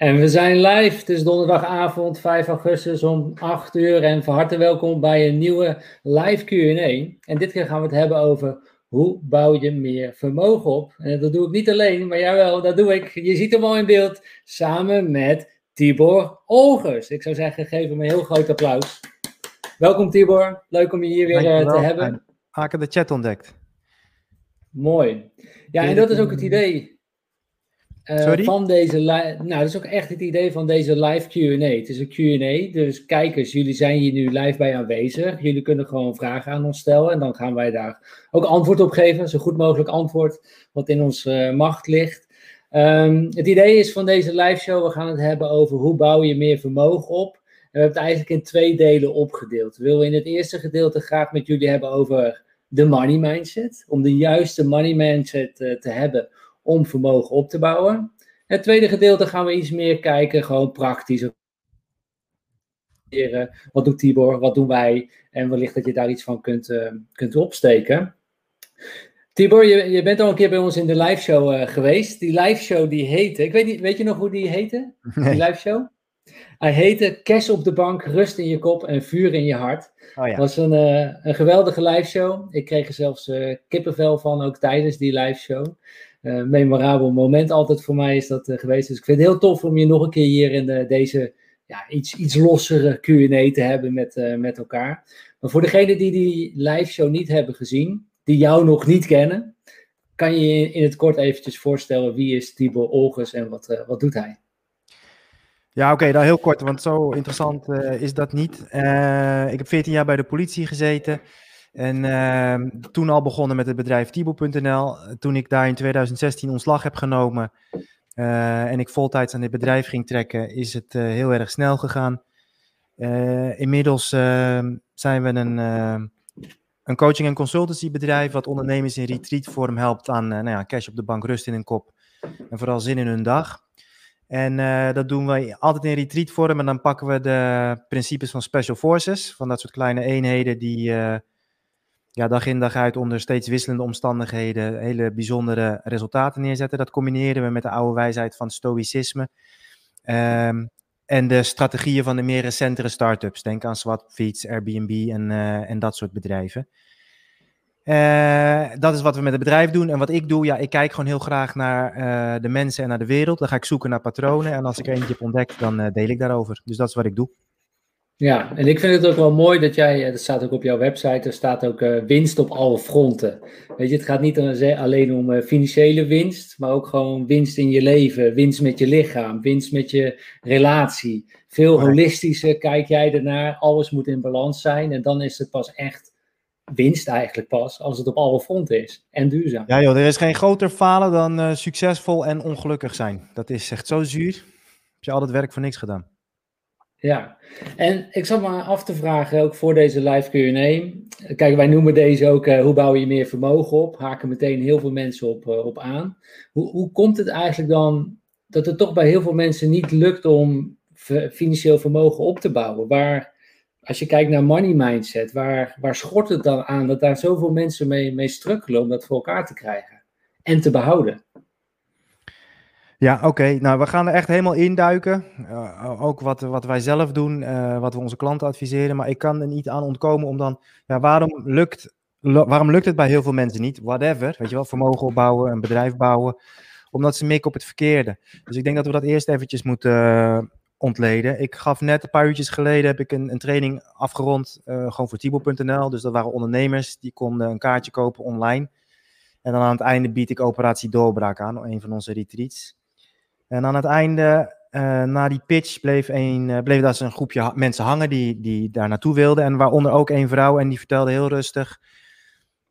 En we zijn live. Het is donderdagavond 5 augustus om 8 uur. En van harte welkom bij een nieuwe live QA. En dit keer gaan we het hebben over hoe bouw je meer vermogen op. En dat doe ik niet alleen, maar jawel, dat doe ik. Je ziet hem al in beeld samen met Tibor Olgers. Ik zou zeggen, geef hem een heel groot applaus. Welkom Tibor, leuk om je hier weer uh, te hebben. Haken de chat ontdekt. Mooi. Ja, en dat is ook het idee uh, van deze Nou, dat is ook echt het idee van deze live QA. Het is een QA, dus kijkers, jullie zijn hier nu live bij aanwezig. Jullie kunnen gewoon vragen aan ons stellen en dan gaan wij daar ook antwoord op geven. Zo goed mogelijk antwoord wat in onze uh, macht ligt. Um, het idee is van deze live show, we gaan het hebben over hoe bouw je meer vermogen op. En we hebben het eigenlijk in twee delen opgedeeld. We willen in het eerste gedeelte graag met jullie hebben over de money mindset. Om de juiste money mindset uh, te hebben om vermogen op te bouwen. Het tweede gedeelte gaan we iets meer kijken, gewoon praktisch. Wat doet Tibor, wat doen wij? En wellicht dat je daar iets van kunt, uh, kunt opsteken. Tibor, je, je bent al een keer bij ons in de live show uh, geweest. Die live show die heette, ik weet niet, weet je nog hoe die heette? Die live show? Hij heette Cash op de bank, rust in je kop en vuur in je hart. Oh ja. was een, uh, een geweldige live show. Ik kreeg er zelfs kippenvel van, ook tijdens die live show memorabel moment altijd voor mij is dat uh, geweest. Dus ik vind het heel tof om je nog een keer hier in de, deze ja, iets, iets lossere Q&A te hebben met, met elkaar. Maar voor degenen die die live show niet hebben gezien, die jou nog niet kennen, kan je in het kort eventjes voorstellen wie is Tibor Olgers en wat, wat doet hij? Ja, oké, dan heel kort, want zo interessant is dat niet. ik heb 14 jaar bij de politie gezeten. En uh, toen al begonnen met het bedrijf Tibo.nl. Toen ik daar in 2016 ontslag heb genomen uh, en ik voltijds aan dit bedrijf ging trekken, is het uh, heel erg snel gegaan. Inmiddels ehm, zijn we een, ehm, een coaching- en consultancybedrijf wat ondernemers in retreatvorm helpt aan nou ja, cash op de bank, rust in hun kop en vooral zin in hun dag. En dat doen we altijd in retreatvorm en dan pakken we de principes van special forces, van dat soort kleine eenheden die ja, dag in dag uit onder steeds wisselende omstandigheden hele bijzondere resultaten neerzetten. Dat combineren we met de oude wijsheid van stoïcisme. Um, en de strategieën van de meer recentere start-ups. Denk aan Swapfeeds, Airbnb en, uh, en dat soort bedrijven. Uh, dat is wat we met het bedrijf doen. En wat ik doe, ja, ik kijk gewoon heel graag naar uh, de mensen en naar de wereld. Dan ga ik zoeken naar patronen. En als ik eentje heb ontdekt, dan deel ik daarover. Dus dat is wat ik doe. Ja, en ik vind het ook wel mooi dat jij, eh, dat staat ook op jouw website, er staat ook uh, winst op alle fronten. Weet je, het gaat niet alleen om uh, financiële winst, maar ook gewoon winst in je leven, winst met je lichaam, winst met je relatie. Veel holistischer kijk jij ernaar, alles moet in balans zijn en dan is het pas echt winst eigenlijk pas als het op alle fronten is en duurzaam. Ja joh, er is geen groter falen dan uh, succesvol en ongelukkig zijn. Dat is echt zo zuur. Heb je al het werk voor niks gedaan. Ja, en ik zat me af te vragen, ook voor deze live Q&A. Kijk, wij noemen deze ook, uh, hoe bouw je meer vermogen op? Haken meteen heel veel mensen op, uh, op aan. Hoe, hoe komt het eigenlijk dan dat het toch bij heel veel mensen niet lukt om financieel vermogen op te bouwen? Waar, als je kijkt naar money mindset, waar, waar schort het dan aan dat daar zoveel mensen mee, mee strukkelen om dat voor elkaar te krijgen en te behouden? Ja, oké. Nou, we gaan er echt helemaal induiken. Uh, ook wat, wat wij zelf doen, uh, wat we onze klanten adviseren. Maar ik kan er niet aan ontkomen om dan... Ja, waarom lukt, waarom lukt het bij heel veel mensen niet? Whatever, weet je wel, vermogen opbouwen, een bedrijf bouwen. Omdat ze mikken op het verkeerde. Dus ik denk dat we dat eerst eventjes moeten uh, ontleden. Ik gaf net een paar uurtjes geleden heb ik een, een training afgerond, gewoon voor Tibo.nl. Dus dat waren ondernemers, die konden een kaartje kopen online. En dan aan het einde bied ik operatie doorbraak aan, een van onze retreats. En aan het einde, uh, na die pitch, bleef, een, uh, bleef daar een groepje mensen hangen die, die daar naartoe wilden. En waaronder ook een vrouw en die vertelde heel rustig.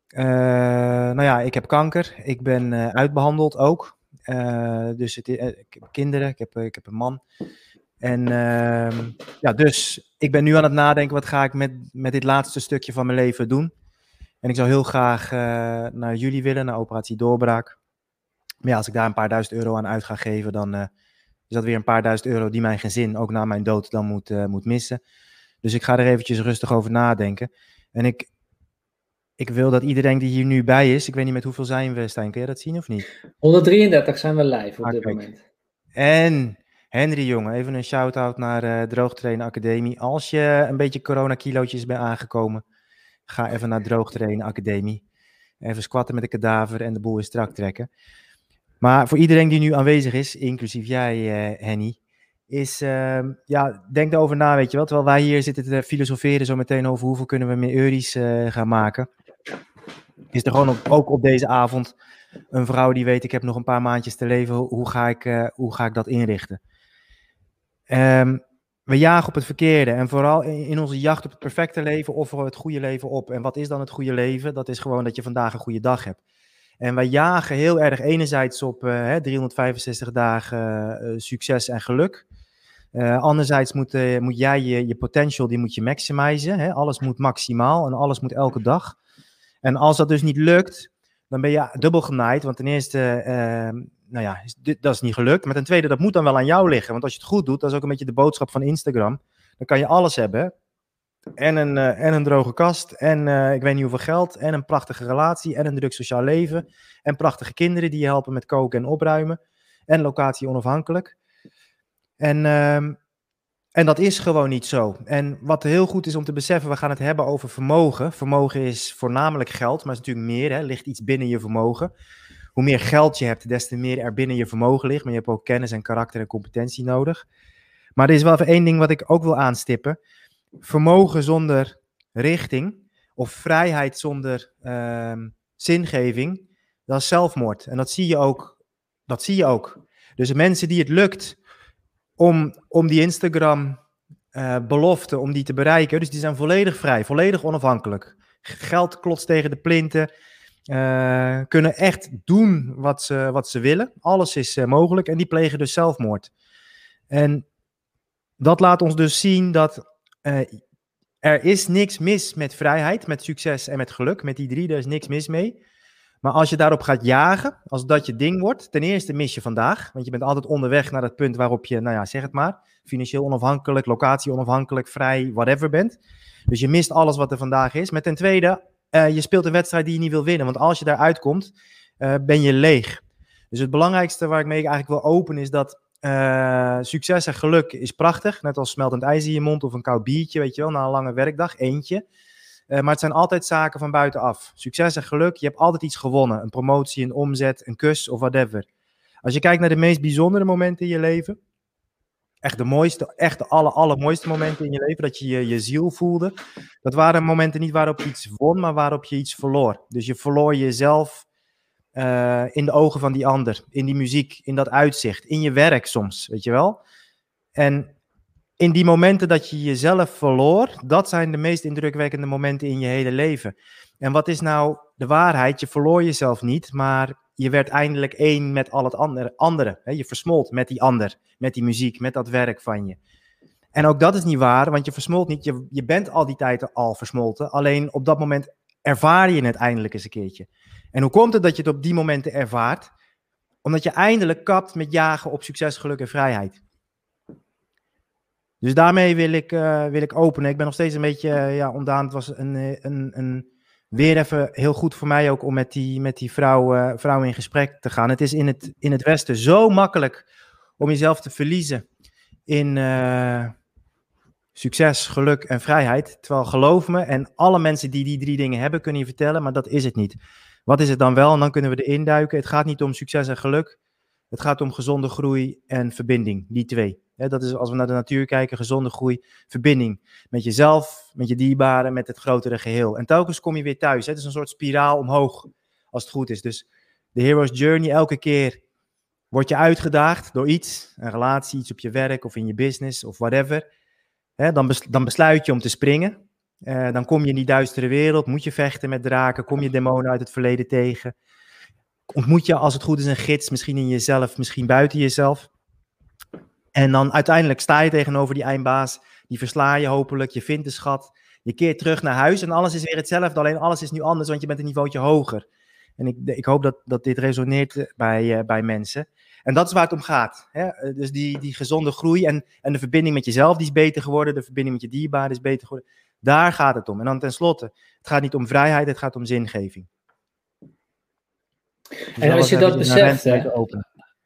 Uh, nou ja, ik heb kanker. Ik ben uitbehandeld ook. dus het, ik heb kinderen, ik heb, ik heb een man. En ehm, ja, dus ik ben nu aan het nadenken, wat ga ik met, met dit laatste stukje van mijn leven doen? En ik zou heel graag naar jullie willen, naar Operatie Doorbraak. Maar ja, als ik daar een paar duizend euro aan uit ga geven, dan uh, is dat weer een paar duizend euro die mijn gezin ook na mijn dood dan moet, uh, moet missen. Dus ik ga er eventjes rustig over nadenken. En ik, ik wil dat iedereen die hier nu bij is, ik weet niet met hoeveel zijn we, Stijn, kun je dat zien of niet? 133 zijn we live op ah, dit moment. En Henry, jongen, even een shout-out naar uh, Droogtrainen Academie. Als je een beetje corona-kilootjes bent aangekomen, ga even naar Droogtrainen Academie. Even squatten met de kadaver en de boel in strak trekken. Maar voor iedereen die nu aanwezig is, inclusief jij, uh, Henny, is, uh, ja, denk erover na, weet je wel. Terwijl wij hier zitten te filosoferen zo meteen over hoeveel kunnen we meer euro's uh, gaan maken. Is er gewoon op, ook op deze avond een vrouw die weet, ik heb nog een paar maandjes te leven, hoe ga ik, uh, hoe ga ik dat inrichten? Um, we jagen op het verkeerde en vooral in, onze jacht op het perfecte leven offeren we het goede leven op. En wat is dan het goede leven? Dat is gewoon dat je vandaag een goede dag hebt. En wij jagen heel erg enerzijds op uh, 365 dagen uh, succes en geluk. Anderzijds moet, moet jij je, je potential, die moet je maximizen. Hè? Alles moet maximaal en alles moet elke dag. En als dat dus niet lukt, dan ben je dubbel genaaid. Want ten eerste, uh, nou ja, dat is niet gelukt. Maar ten tweede, dat moet dan wel aan jou liggen. Want als je het goed doet, dat is ook een beetje de boodschap van Instagram. Dan kan je alles hebben. En een, uh, en een droge kast. En uh, ik weet niet hoeveel geld. En een prachtige relatie. En een druk sociaal leven. En prachtige kinderen die je helpen met koken en opruimen. En locatie onafhankelijk. En uh, en dat is gewoon niet zo. En wat heel goed is om te beseffen, we gaan het hebben over vermogen. Vermogen is voornamelijk geld, maar is natuurlijk meer, hè, ligt iets binnen je vermogen. Hoe meer geld je hebt, des te meer er binnen je vermogen ligt. Maar je hebt ook kennis en karakter en competentie nodig. Maar er is wel even één ding wat ik ook wil aanstippen. Vermogen zonder richting of vrijheid zonder uh, zingeving, dat is zelfmoord. En dat zie je ook. Dat zie je ook. Dus mensen die het lukt om, om die Instagram uh, belofte, om die te bereiken. Dus die zijn volledig vrij, volledig onafhankelijk. Geld klotst tegen de plinten. Uh, kunnen echt doen wat ze, wat ze willen. Alles is uh, mogelijk. En die plegen dus zelfmoord. En dat laat ons dus zien dat er is niks mis met vrijheid, met succes en met geluk. Met die drie, daar is niks mis mee. Maar als je daarop gaat jagen, als dat je ding wordt, ten eerste mis je vandaag. Want je bent altijd onderweg naar het punt waarop je, nou ja, zeg het maar, financieel onafhankelijk, locatie onafhankelijk, vrij, whatever bent. Dus je mist alles wat er vandaag is. Maar ten tweede, uh, je speelt een wedstrijd die je niet wil winnen. Want als je daaruit komt, uh, ben je leeg. Dus het belangrijkste waar ik mee eigenlijk wil openen is dat uh, succes en geluk is prachtig. Net als smeltend ijs in je mond of een koud biertje, weet je wel, na een lange werkdag, eentje. Uh, maar het zijn altijd zaken van buitenaf. Succes en geluk, je hebt altijd iets gewonnen. Een promotie, een omzet, een kus of whatever. Als je kijkt naar de meest bijzondere momenten in je leven, echt de mooiste, echt de aller, allermooiste momenten in je leven, dat je, je je ziel voelde, dat waren momenten niet waarop je iets won, maar waarop je iets verloor. Dus je verloor jezelf uh, in de ogen van die ander, in die muziek, in dat uitzicht, in je werk soms, weet je wel. En in die momenten dat je jezelf verloor, dat zijn de meest indrukwekkende momenten in je hele leven. En wat is nou de waarheid? Je verloor jezelf niet, maar je werd eindelijk één met al het andere. andere Je versmolt met die ander, met die muziek, met dat werk van je. En ook dat is niet waar, want je versmolt niet. Je, je bent al die tijd al versmolten. Alleen op dat moment ervaar je het eindelijk eens een keertje. En hoe komt het dat je het op die momenten ervaart? Omdat je eindelijk kapt met jagen op succes, geluk en vrijheid. Dus daarmee wil ik, uh, wil ik openen. Ik ben nog steeds een beetje uh, ja, ontdaan. Het was een, eh, een, een, weer even heel goed voor mij ook om met die, met die vrouw, vrouw in gesprek te gaan. Het is in het, in het Westen zo makkelijk om jezelf te verliezen in succes, geluk en vrijheid. Terwijl geloof me, en alle mensen die die drie dingen hebben, kunnen je vertellen, maar dat is het niet. Wat is het dan wel? En dan kunnen we erin duiken. Het gaat niet om succes en geluk. Het gaat om gezonde groei en verbinding, die twee dat is als we naar de natuur kijken, gezonde groei, verbinding met jezelf, met je dierbaren, met het grotere geheel. En telkens kom je weer thuis. Het is een soort spiraal omhoog, als het goed is. Dus de hero's journey, elke keer word je uitgedaagd door iets, een relatie, iets op je werk of in je business of whatever. dan, dan besluit je om te springen. Uh, dan kom je in die duistere wereld, moet je vechten met draken, kom je demonen uit het verleden tegen. Ontmoet je, als het goed is, een gids, misschien in jezelf, misschien buiten jezelf. En dan uiteindelijk sta je tegenover die eindbaas, die versla je hopelijk, je vindt de schat, je keert terug naar huis en alles is weer hetzelfde, alleen alles is nu anders, want je bent een niveautje hoger. En ik, ik hoop dat, dat dit resoneert bij, uh, bij mensen. En dat is waar het om gaat. Hè? Eh, dus die, die gezonde groei en, en de verbinding met jezelf die is beter geworden, de verbinding met je dierbaren is beter geworden. Daar gaat het om. En dan tenslotte, het gaat niet om vrijheid, het gaat om zingeving. Dus en als je dat beseft,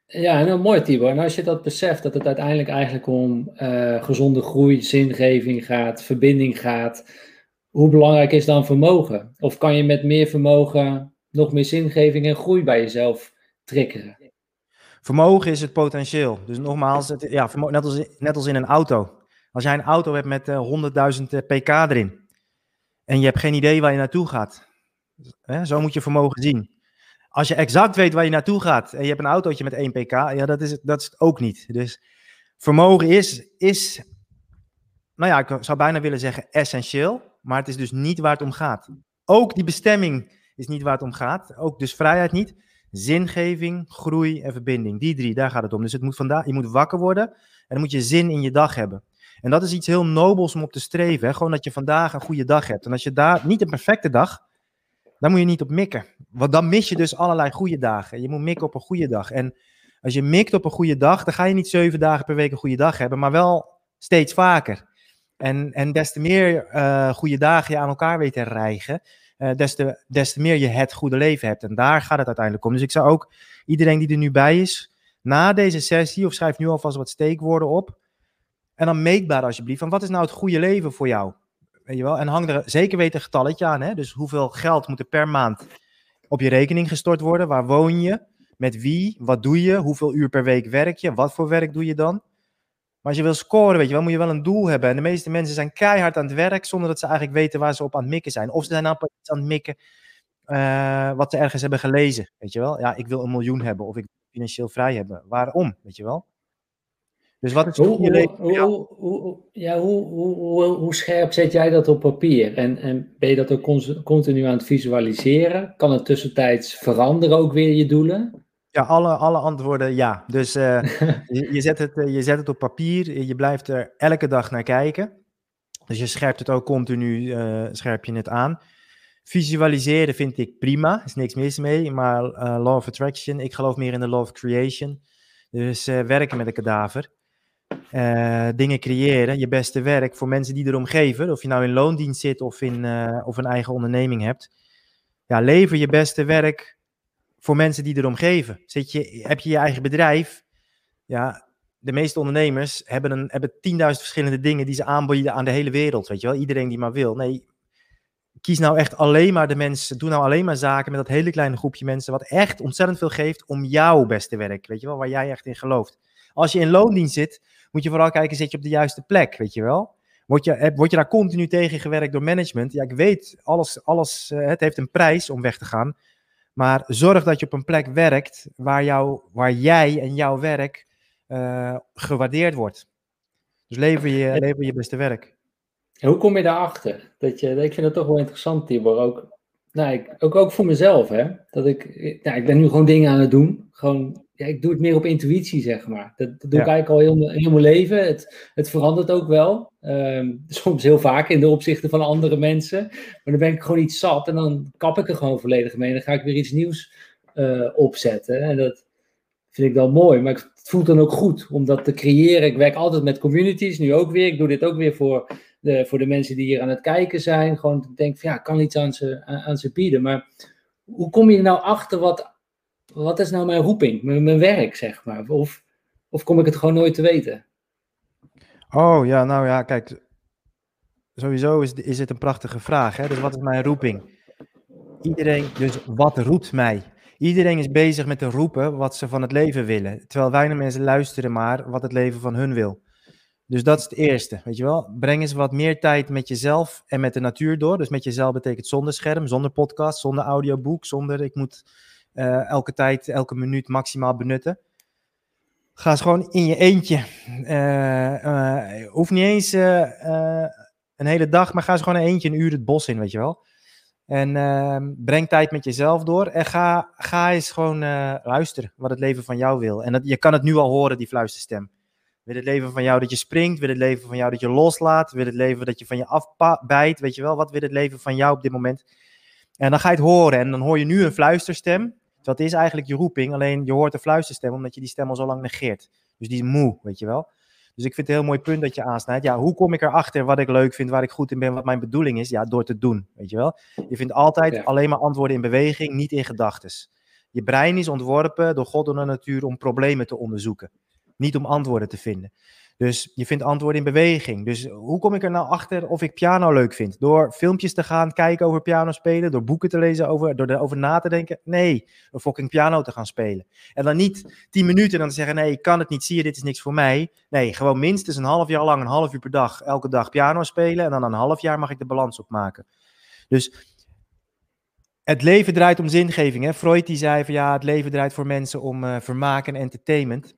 Ja, nou, mooi Tibor. En als je dat beseft, dat het uiteindelijk eigenlijk om uh, gezonde groei, zingeving gaat, verbinding gaat, hoe belangrijk is dan vermogen? Of kan je met meer vermogen nog meer zingeving en groei bij jezelf triggeren? Vermogen is het potentieel. Dus nogmaals, het, ja, net, als, net als in een auto. Als jij een auto hebt met uh, 100.000 pk erin en je hebt geen idee waar je naartoe gaat, hè, zo moet je vermogen zien. Als je exact weet waar je naartoe gaat en je hebt een autootje met 1 pk, ja, dat is, het, dat is ook niet. Dus vermogen is, is, nou ja, ik zou bijna willen zeggen essentieel, maar het is dus niet waar het om gaat. Ook die bestemming is niet waar het om gaat. Ook dus vrijheid niet. Zingeving, groei en verbinding. Die drie, daar gaat het om. Dus het moet vandaag, je moet wakker worden en dan moet je zin in je dag hebben. En dat is iets heel nobels om op te streven. Hè? Gewoon dat je vandaag een goede dag hebt. En als je daar niet een perfecte dag, dan moet je niet op mikken. Want dan mis je dus allerlei goede dagen. Je moet mikken op een goede dag. En als je mikt op een goede dag, dan ga je niet zeven dagen per week een goede dag hebben, maar wel steeds vaker. En, en des te meer uh, goede dagen je aan elkaar weet te rijgen, uh, des, te, des te meer je het goede leven hebt. En daar gaat het uiteindelijk om. Dus ik zou ook iedereen die er nu bij is, na deze sessie, of schrijf nu alvast wat steekwoorden op. En dan meetbaar alsjeblieft, van wat is nou het goede leven voor jou? Weet je wel? En hang er zeker weten een getalletje aan. Hè? Dus hoeveel geld moet er per maand op je rekening gestort worden? Waar woon je? Met wie? Wat doe je? Hoeveel uur per week werk je? Wat voor werk doe je dan? Maar als je wil scoren, weet je wel, moet je wel een doel hebben. En de meeste mensen zijn keihard aan het werk zonder dat ze eigenlijk weten waar ze op aan het mikken zijn. Of ze zijn iets aan het mikken uh, wat ze ergens hebben gelezen. Weet je wel? Ja, ik wil een miljoen hebben of ik wil financieel vrij hebben. Waarom? Weet je wel? Dus wat is hoe, hoe, hoe, hoe, ja, hoe, hoe, hoe, scherp zet jij dat op papier? En, en ben je dat ook continu aan het visualiseren? Kan het tussentijds veranderen ook weer je doelen? Ja, alle, alle antwoorden ja. Dus uh, je, je, zet het, je zet het op papier, je blijft er elke dag naar kijken. Dus je scherpt het ook continu, uh, scherp je het aan. Visualiseren vind ik prima, is niks mis mee. Maar uh, law of attraction, ik geloof meer in de law of creation. Dus werken met een kadaver. Dingen creëren, je beste werk voor mensen die erom geven. Of je nou in loondienst zit of, in, of een eigen onderneming hebt. Ja, lever je beste werk voor mensen die erom geven. Zit je, heb je je eigen bedrijf? Ja, de meeste ondernemers hebben, een, hebben 10.000 verschillende dingen die ze aanbieden aan de hele wereld. Weet je wel, iedereen die maar wil. Nee, kies nou echt alleen maar de mensen. Doe nou alleen maar zaken met dat hele kleine groepje mensen. Wat echt ontzettend veel geeft om jouw beste werk. Weet je wel, waar jij echt in gelooft. Als je in loondienst zit, moet je vooral kijken: zit je op de juiste plek? Weet je wel. Word je, word je daar continu tegen gewerkt door management? Ja, ik weet, alles, alles, uh, het heeft een prijs om weg te gaan. Maar zorg dat je op een plek werkt waar, jou, waar jij en jouw werk uh, gewaardeerd wordt. Dus lever je, lever je beste werk. En hoe kom je daarachter? Dat je, ik vind het toch wel interessant, Tibor. Ook, nou, ik, ook, ook voor mezelf, hè. Dat ik, nou, ik ben nu gewoon dingen aan het doen. Gewoon ja, ik doe het meer op intuïtie, zeg maar. Dat, dat doe ik eigenlijk al heel, heel mijn leven. Het, het verandert ook wel. Um, soms heel vaak in de opzichten van andere mensen. Maar dan ben ik gewoon iets zat en dan kap ik er gewoon volledig mee. En dan ga ik weer iets nieuws uh, opzetten. En dat vind ik dan mooi. Maar het voelt dan ook goed om dat te creëren. Ik werk altijd met communities, nu ook weer. Ik doe dit ook weer voor de, voor de mensen die hier aan het kijken zijn. Gewoon te denken van ja, ik kan iets aan ze, aan, aan ze bieden. Maar hoe kom je nou achter wat wat is nou mijn roeping, mijn, mijn werk, zeg maar? Of, of kom ik het gewoon nooit te weten? Oh ja, nou ja, kijk, sowieso is, is het een prachtige vraag. Hè? Dus wat is mijn roeping? Iedereen, dus wat roept mij? Iedereen is bezig met te roepen wat ze van het leven willen. Terwijl weinig mensen luisteren maar wat het leven van hun wil. Dus dat is het eerste, weet je wel. Breng eens wat meer tijd met jezelf en met de natuur door. Dus met jezelf betekent zonder scherm, zonder podcast, zonder audioboek, zonder ik moet uh, elke tijd, elke minuut maximaal benutten. Ga eens gewoon in je eentje. Uh, hoeft niet eens een hele dag, maar ga eens gewoon een eentje een uur het bos in, weet je wel. En breng tijd met jezelf door. En ga, ga eens gewoon luisteren wat het leven van jou wil. En dat, je kan het nu al horen, die fluisterstem. Wil het leven van jou dat je springt? Wil het leven van jou dat je loslaat? Wil het leven dat je van je afbijt? Weet je wel, wat wil het leven van jou op dit moment? En dan ga je het horen en dan hoor je nu een fluisterstem. Dat is eigenlijk je roeping, alleen je hoort de fluisterstem omdat je die stem al zo lang negeert. Dus die is moe, weet je wel. Dus ik vind het een heel mooi punt dat je aansnijdt. Ja, hoe kom ik erachter wat ik leuk vind, waar ik goed in ben, wat mijn bedoeling is? Ja, door te doen, weet je wel. Je vindt altijd alleen maar antwoorden in beweging, niet in gedachten. Je brein is ontworpen door God en de natuur om problemen te onderzoeken, niet om antwoorden te vinden. Dus je vindt antwoorden in beweging. Dus hoe kom ik er nou achter of ik piano leuk vind? Door filmpjes te gaan kijken over piano spelen, door boeken te lezen over, door erover na te denken? Nee, door fucking piano te gaan spelen. En dan niet tien minuten en dan te zeggen, nee, ik kan het niet, zie je, dit is niks voor mij. Nee, gewoon minstens een half jaar lang, een half uur per dag, elke dag piano spelen. En dan een half jaar mag ik de balans opmaken. Dus het leven draait om zingeving. Hè? Freud die zei van ja, het leven draait voor mensen om uh, vermaak en entertainment.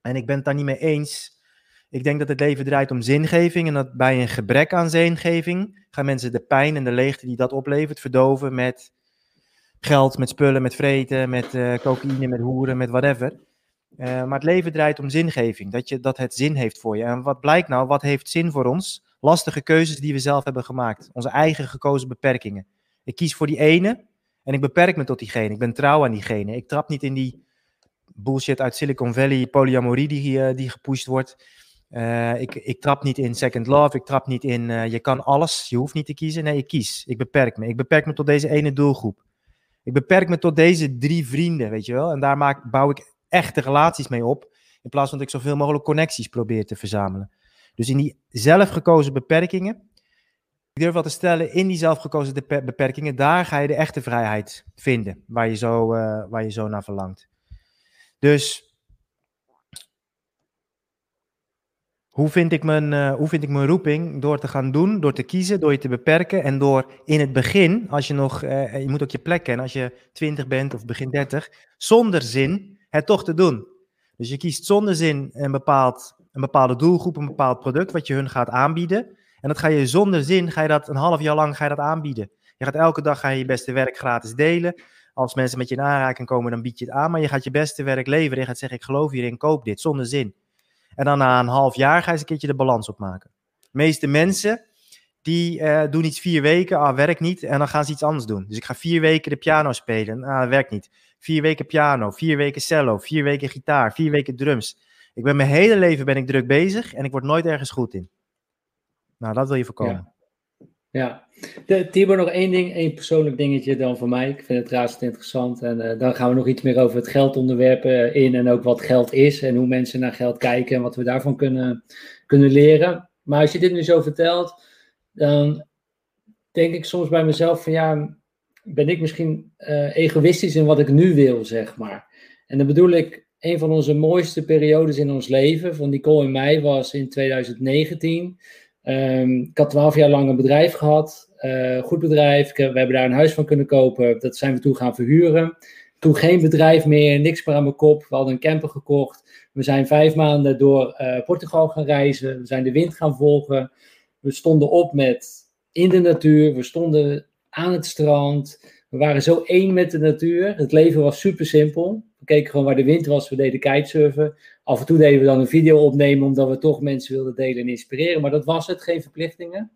En ik ben het daar niet mee eens. Ik denk dat het leven draait om zingeving en dat bij een gebrek aan zingeving gaan mensen de pijn en de leegte die dat oplevert verdoven met geld, met spullen, met vreten, met uh, cocaïne, met hoeren, met whatever. Uh, maar het leven draait om zingeving, dat, je, dat het zin heeft voor je. En wat blijkt nou, wat heeft zin voor ons? Lastige keuzes die we zelf hebben gemaakt, onze eigen gekozen beperkingen. Ik kies voor die ene en ik beperk me tot diegene. Ik ben trouw aan diegene. Ik trap niet in die bullshit uit Silicon Valley, polyamorie die, uh, die gepusht wordt. Uh, ik, ik trap niet in second love, ik trap niet in uh, je kan alles, je hoeft niet te kiezen. Nee, ik kies. Ik beperk me. Ik beperk me tot deze ene doelgroep. Ik beperk me tot deze drie vrienden, weet je wel. En daar maak, bouw ik echte relaties mee op. In plaats van dat ik zoveel mogelijk connecties probeer te verzamelen. Dus in die zelfgekozen beperkingen, ik durf wel te stellen, in die zelfgekozen beperkingen, daar ga je de echte vrijheid vinden. Waar je zo, uh, waar je zo naar verlangt. Dus Hoe vind, ik mijn, uh, hoe vind ik mijn roeping? Door te gaan doen, door te kiezen, door je te beperken en door in het begin, als je nog, uh, je moet ook je plek kennen, als je 20 bent of begin 30, zonder zin het toch te doen. Dus je kiest zonder zin een, bepaald, een bepaalde doelgroep, een bepaald product wat je hun gaat aanbieden. En dat ga je zonder zin, ga je dat een half jaar lang ga je dat aanbieden. Je gaat elke dag ga je, je beste werk gratis delen. Als mensen met je in aanraking komen, dan bied je het aan. Maar je gaat je beste werk leveren. Je gaat zeggen, ik geloof hierin, koop dit, zonder zin. En dan na een half jaar ga je eens een keertje de balans opmaken. De meeste mensen die uh, doen iets vier weken, ah, werkt niet, en dan gaan ze iets anders doen. Dus ik ga vier weken de piano spelen, ah, dat werkt niet. Vier weken piano, vier weken cello, vier weken gitaar, vier weken drums. Ik ben mijn hele leven ben ik druk bezig en ik word nooit ergens goed in. Nou, dat wil je voorkomen. Ja. Tibor, nog één ding, één persoonlijk dingetje dan voor mij. Ik vind het razend interessant. En uh, dan gaan we nog iets meer over het geldonderwerp uh, in en ook wat geld is en hoe mensen naar geld kijken en wat we daarvan kunnen, kunnen leren. Maar als je dit nu zo vertelt, dan denk ik soms bij mezelf van ja, ben ik misschien uh, egoïstisch in wat ik nu wil, zeg maar. En dan bedoel ik, een van onze mooiste periodes in ons leven, van Nicole en mij, was in 2019. Um, ik had twaalf jaar lang een bedrijf gehad, uh, goed bedrijf. we hebben daar een huis van kunnen kopen. Dat zijn we toen gaan verhuren. Toen geen bedrijf meer, niks meer aan mijn kop. We hadden een camper gekocht. We zijn vijf maanden door uh, Portugal gaan reizen. We zijn de wind gaan volgen. We stonden op met in de natuur. We stonden aan het strand. We waren zo één met de natuur. Het leven was super simpel. We keken gewoon waar de wind was. We deden kitesurfen. Af en toe deden we dan een video opnemen, omdat we toch mensen wilden delen en inspireren. Maar dat was het, geen verplichtingen.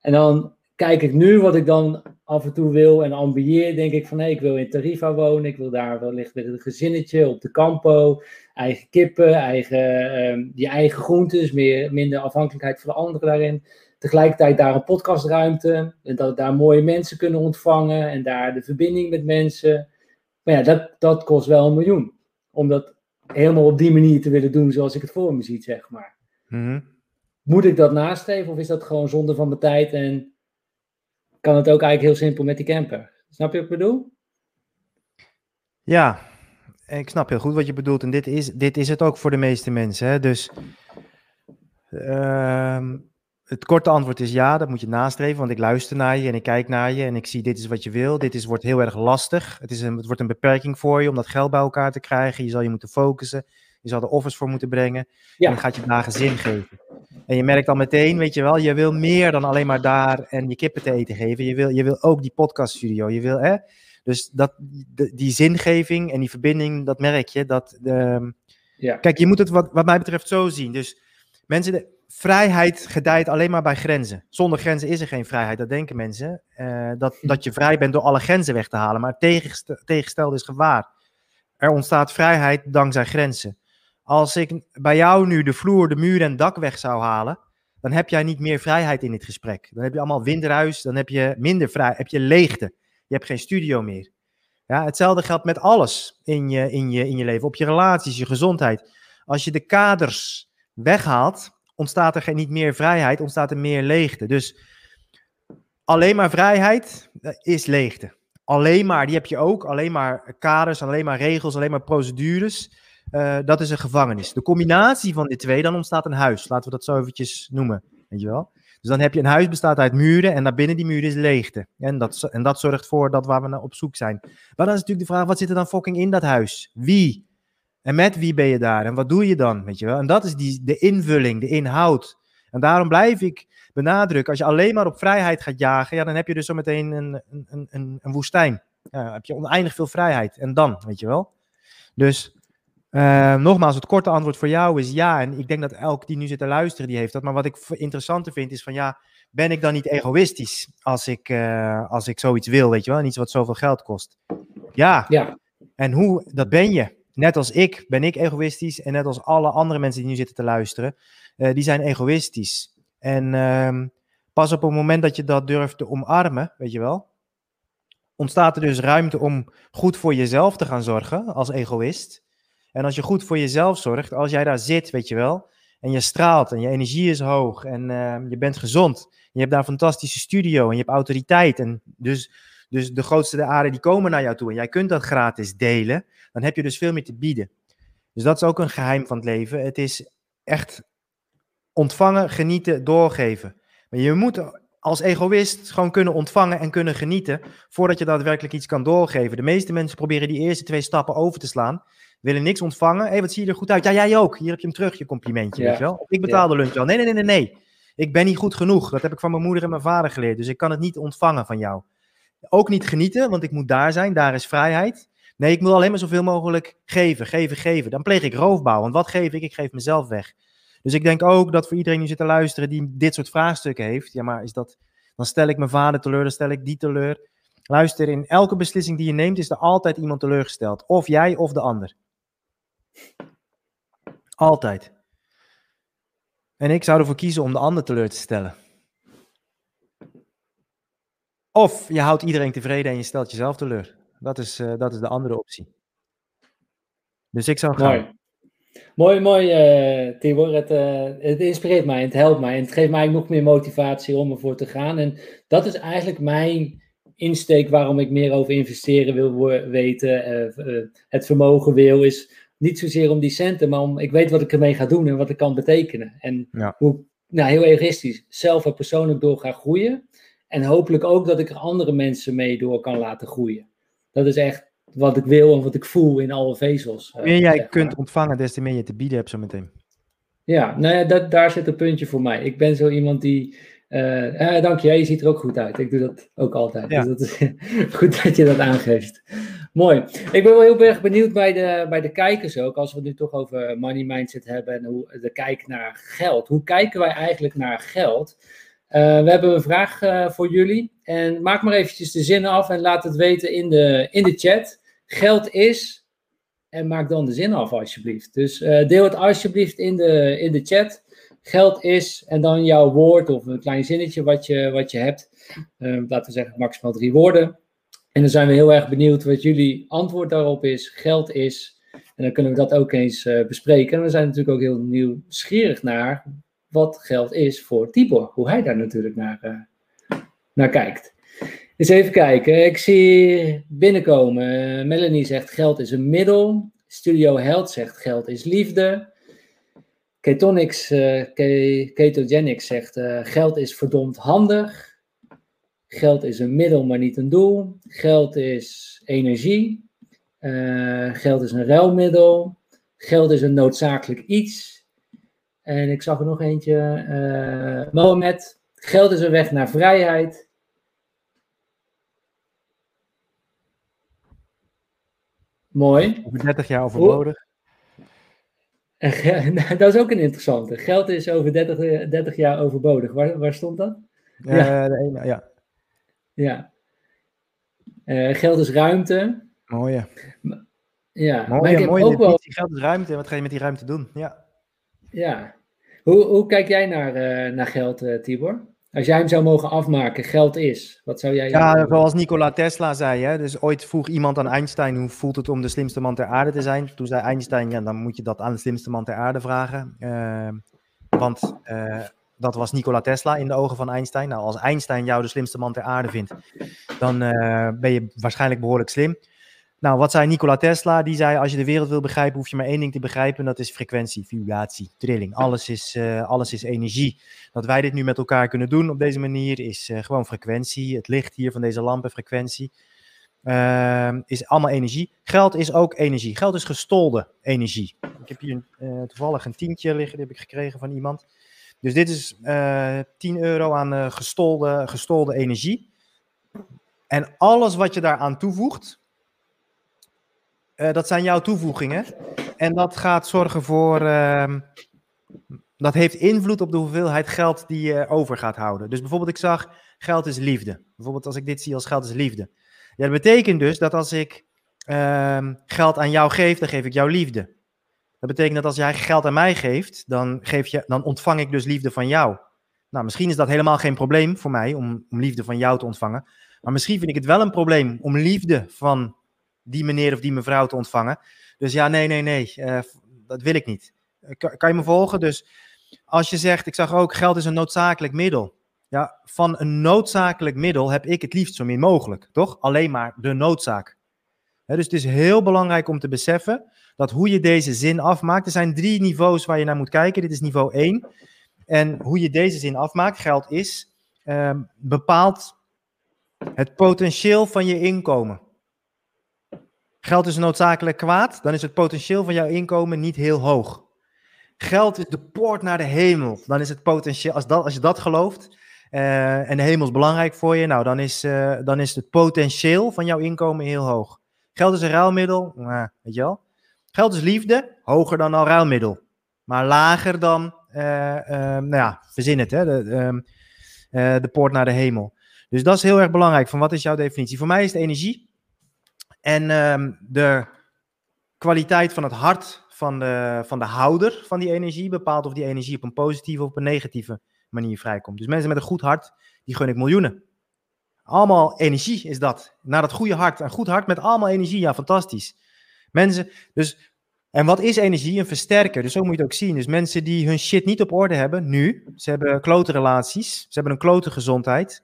En dan kijk ik nu wat ik dan af en toe wil en ambieer. Denk ik van, hé, ik wil in Tarifa wonen. Ik wil daar wellicht met een gezinnetje op de campo. Eigen kippen, eigen, um, die eigen groentes. Meer, minder afhankelijkheid van de anderen daarin. Tegelijkertijd daar een podcastruimte. En dat daar mooie mensen kunnen ontvangen. En daar de verbinding met mensen. Maar ja, dat, dat kost wel een miljoen. Omdat helemaal op die manier te willen doen zoals ik het voor me zie, zeg maar. Mm-hmm. Moet ik dat nastreven of is dat gewoon zonde van mijn tijd en kan het ook eigenlijk heel simpel met die camper? Snap je wat ik bedoel? Ja, ik snap heel goed wat je bedoelt en dit is, dit is het ook voor de meeste mensen. Hè? Dus uh, het korte antwoord is ja, dat moet je nastreven, want ik luister naar je en ik kijk naar je en ik zie dit is wat je wil. Dit is, wordt heel erg lastig. Het, is een, het wordt een beperking voor je om dat geld bij elkaar te krijgen. Je zal je moeten focussen. Je zal er offers voor moeten brengen. Ja. En dan gaat je dagen zin geven. En je merkt al meteen, weet je wel, je wil meer dan alleen maar daar en je kippen te eten geven. Je wil, je wil ook die podcaststudio. Je wil, hè? Dus dat, die zingeving en die verbinding, dat merk je. Dat, uh, ja. Kijk, je moet het wat, wat mij betreft zo zien. Dus mensen, de, vrijheid gedijt alleen maar bij grenzen. Zonder grenzen is er geen vrijheid, dat denken mensen. Uh, dat, dat je vrij bent door alle grenzen weg te halen. Maar het tegengestelde is gewaar. Er ontstaat vrijheid dankzij grenzen. Als ik bij jou nu de vloer, de muur en het dak weg zou halen, dan heb jij niet meer vrijheid in dit gesprek. Dan heb je allemaal windruis, dan heb je minder vrij, heb je leegte. Je hebt geen studio meer. Ja, hetzelfde geldt met alles in je, in, je, in je leven, op je relaties, je gezondheid. Als je de kaders weghaalt, ontstaat er geen, niet meer vrijheid, ontstaat er meer leegte. Dus alleen maar vrijheid eh, is leegte. Alleen maar, die heb je ook, alleen maar kaders, alleen maar regels, alleen maar procedures. Uh, dat is een gevangenis. De combinatie van die twee, dan ontstaat een huis. Laten we dat zo eventjes noemen. Weet je wel? Dus dan heb je een huis bestaat uit muren en naar binnen die muren is leegte. En dat, en dat zorgt voor dat waar we naar op zoek zijn. Maar dan is natuurlijk de vraag, wat zit er dan fucking in dat huis? Wie? En met wie ben je daar? En wat doe je dan? Weet je wel? En dat is die, de invulling, de inhoud. En daarom blijf ik benadrukken, als je alleen maar op vrijheid gaat jagen, ja, dan heb je dus zometeen een, een, een, een woestijn. Ja, dan heb je oneindig veel vrijheid. En dan, weet je wel? Dus uh, nogmaals, het korte antwoord voor jou is ja. En ik denk dat elk die nu zit te luisteren, die heeft dat. Maar wat ik interessanter vind, is van ja, ben ik dan niet egoïstisch als ik, uh, als ik zoiets wil, weet je wel? En iets wat zoveel geld kost. Ja. ja. En hoe, dat ben je. Net als ik ben ik egoïstisch. En net als alle andere mensen die nu zitten te luisteren, uh, die zijn egoïstisch. En uh, pas op het moment dat je dat durft te omarmen, weet je wel, ontstaat er dus ruimte om goed voor jezelf te gaan zorgen als egoïst. En als je goed voor jezelf zorgt, als jij daar zit, weet je wel, en je straalt en je energie is hoog en uh, je bent gezond, je hebt daar een fantastische studio en je hebt autoriteit en dus, dus de grootste de aarde die komen naar jou toe en jij kunt dat gratis delen, dan heb je dus veel meer te bieden. Dus dat is ook een geheim van het leven. Het is echt ontvangen, genieten, doorgeven. Maar je moet als egoïst gewoon kunnen ontvangen en kunnen genieten voordat je daadwerkelijk iets kan doorgeven. De meeste mensen proberen die eerste twee stappen over te slaan willen niks ontvangen. Hé, hey, wat zie je er goed uit? Ja, jij ook. Hier heb je hem terug, je complimentje, weet je wel. Ik betaal de lunch wel. Nee, nee, nee, nee, nee. Ik ben niet goed genoeg. Dat heb ik van mijn moeder en mijn vader geleerd. Dus ik kan het niet ontvangen van jou. Ook niet genieten, want ik moet daar zijn. Daar is vrijheid. Nee, ik moet alleen maar zoveel mogelijk geven, geven, geven. Dan pleeg ik roofbouw. Want wat geef ik? Ik geef mezelf weg. Dus ik denk ook dat voor iedereen die zit te luisteren die dit soort vraagstukken heeft. Ja, maar is dat... Dan stel ik mijn vader teleur, dan stel ik die teleur. Luister, in elke beslissing die je neemt is er altijd iemand teleurgesteld. Of jij of de ander. Altijd. En ik zou ervoor kiezen om de ander teleur te stellen. Of je houdt iedereen tevreden en je stelt jezelf teleur. Dat is, uh, dat is de andere optie. Dus ik zou gaan. Mooi, mooi, mooi uh, Tibor. Het, uh, het inspireert mij, het helpt mij. En het geeft mij nog meer motivatie om ervoor te gaan. En dat is eigenlijk mijn insteek waarom ik meer over investeren wil weten. het vermogen wil, is niet zozeer om die centen, maar om ik weet wat ik ermee ga doen en wat ik kan betekenen. En hoe, nou heel egoïstisch, zelf en persoonlijk door ga groeien. En hopelijk ook dat ik er andere mensen mee door kan laten groeien. Dat is echt wat ik wil en wat ik voel in alle vezels. Hoe meer jij kunt ontvangen, des te meer je te bieden hebt zo meteen. Ja, nou ja, dat, daar zit een puntje voor mij. Ik ben zo iemand die. Uh, dank je, je ziet er ook goed uit. Ik doe dat ook altijd. Ja. Dus dat is goed dat je dat aangeeft. Mooi. Ik ben wel heel erg benieuwd bij de, bij de kijkers ook, als we het nu toch over money mindset hebben en hoe de kijk naar geld. Hoe kijken wij eigenlijk naar geld? Uh, we hebben een vraag uh, voor jullie. En maak maar eventjes de zinnen af en laat het weten in de, in de chat. Geld is. En maak dan de zin af, alsjeblieft. Dus uh, deel het alsjeblieft in de, in de chat. Geld is. En dan jouw woord of een klein zinnetje wat je, wat je hebt. laten we zeggen maximaal drie woorden. En dan zijn we heel erg benieuwd wat jullie antwoord daarop is, geld is. En dan kunnen we dat ook eens bespreken. En we zijn natuurlijk ook heel nieuwsgierig naar wat geld is voor Tibor. Hoe hij daar natuurlijk naar, uh, naar kijkt. Eens even kijken. Ik zie binnenkomen. Melanie zegt geld is een middel. Studio Health zegt geld is liefde. Ketonics, uh, Ketogenics zegt geld is verdomd handig. Geld is een middel, maar niet een doel. Geld is energie. Geld is een ruilmiddel. Geld is een noodzakelijk iets. En ik zag er nog eentje. Uh, Mohamed. Geld is een weg naar vrijheid. Mooi. Over 30 jaar overbodig. dat is ook een interessante. Geld is over 30, 30 jaar overbodig. Waar, waar stond dat? Ja, De ene, ja. Ja. Uh, geld is ruimte. Mooie. Ja, mooie, maar ik heb mooie ook wel... Geld is ruimte. Wat ga je met die ruimte doen? Ja. Ja. Hoe, hoe kijk jij naar, uh, naar geld, uh, Tibor? Als jij hem zou mogen afmaken, geld is, wat zou jij... Ja, zoals Nikola Tesla zei, hè? dus ooit vroeg iemand aan Einstein hoe voelt het om de slimste man ter aarde te zijn. Toen zei Einstein, ja, dan moet je dat aan de slimste man ter aarde vragen. Uh, want uh, dat was Nikola Tesla in de ogen van Einstein. Nou, als Einstein jou de slimste man ter aarde vindt, dan uh, ben je waarschijnlijk behoorlijk slim. Nou, wat zei Nikola Tesla? Die zei: Als je de wereld wil begrijpen, hoef je maar één ding te begrijpen. En dat is frequentie, vibratie, trilling. Alles is, uh, alles is energie. Dat wij dit nu met elkaar kunnen doen op deze manier is uh, gewoon frequentie. Het licht hier van deze lampen, frequentie. Uh, is allemaal energie. Geld is ook energie. Geld is gestolde energie. Ik heb hier toevallig een tientje liggen, die heb ik gekregen van iemand. Dus dit is 10 euro aan gestolde, gestolde energie. En alles wat je daaraan toevoegt, uh, dat zijn jouw toevoegingen. En dat gaat zorgen voor. Uh, dat heeft invloed op de hoeveelheid geld die je over gaat houden. Dus bijvoorbeeld, ik zag geld is liefde. Bijvoorbeeld, als ik dit zie als geld is liefde. Ja, dat betekent dus dat als ik uh, geld aan jou geef, dan geef ik jou liefde. Dat betekent dat als jij geld aan mij geeft, dan, geef je, dan ontvang ik dus liefde van jou. Nou, misschien is dat helemaal geen probleem voor mij om, om liefde van jou te ontvangen. Maar misschien vind ik het wel een probleem om liefde van die meneer of die mevrouw te ontvangen. Dus ja, nee, nee, nee, uh, dat wil ik niet. Eh, kan, je me volgen? Dus als je zegt, ik zag ook, geld is een noodzakelijk middel. Ja, van een noodzakelijk middel heb ik het liefst zo min mogelijk, toch? Alleen maar de noodzaak. dus het is heel belangrijk om te beseffen dat hoe je deze zin afmaakt, er zijn drie niveaus waar je naar moet kijken. Dit is niveau 1. En hoe je deze zin afmaakt, geld is, uh, bepaalt het potentieel van je inkomen. Geld is noodzakelijk kwaad, dan is het potentieel van jouw inkomen niet heel hoog. Geld is de poort naar de hemel. Dan is het potentieel, als, dat, als je dat gelooft, uh, en de hemel is belangrijk voor je, nou dan is, uh, dan is het potentieel van jouw inkomen heel hoog. Geld is een ruilmiddel, nou, weet je wel. Geld is liefde, hoger dan al ruilmiddel. Maar lager dan, uh, nou ja, verzin het, hè, de, ehm, de poort naar de hemel. Dus dat is heel erg belangrijk. Van wat is jouw definitie? Voor mij is het energie. En um, de kwaliteit van het hart van de, van de houder van die energie bepaalt of die energie op een positieve of op een negatieve manier vrijkomt. Dus mensen met een goed hart, die gun ik miljoenen. Allemaal energie is dat. Naar dat goede hart. Een goed hart met allemaal energie, ja, fantastisch. Mensen, dus, en wat is energie? Een versterker. Dus zo moet je het ook zien. Dus mensen die hun shit niet op orde hebben, nu, ze hebben klote relaties, ze hebben een klote gezondheid,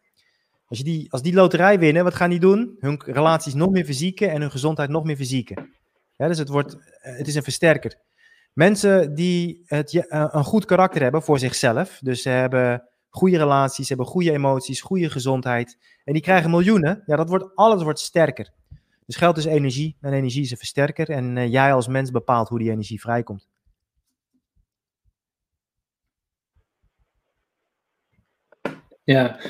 als, je die, als die loterij winnen, wat gaan die doen? Hun relaties nog meer verzieken en hun gezondheid nog meer verzieken. Ja, dus het, wordt, eh, het is een versterker. Mensen die het, eh, een goed karakter hebben voor zichzelf, dus ze hebben goede relaties, ze hebben goede emoties, goede gezondheid, en die krijgen miljoenen, ja, dat wordt, alles wordt sterker. Dus geld is energie en energie is een versterker en uh, jij als mens bepaalt hoe die energie vrijkomt. Ja,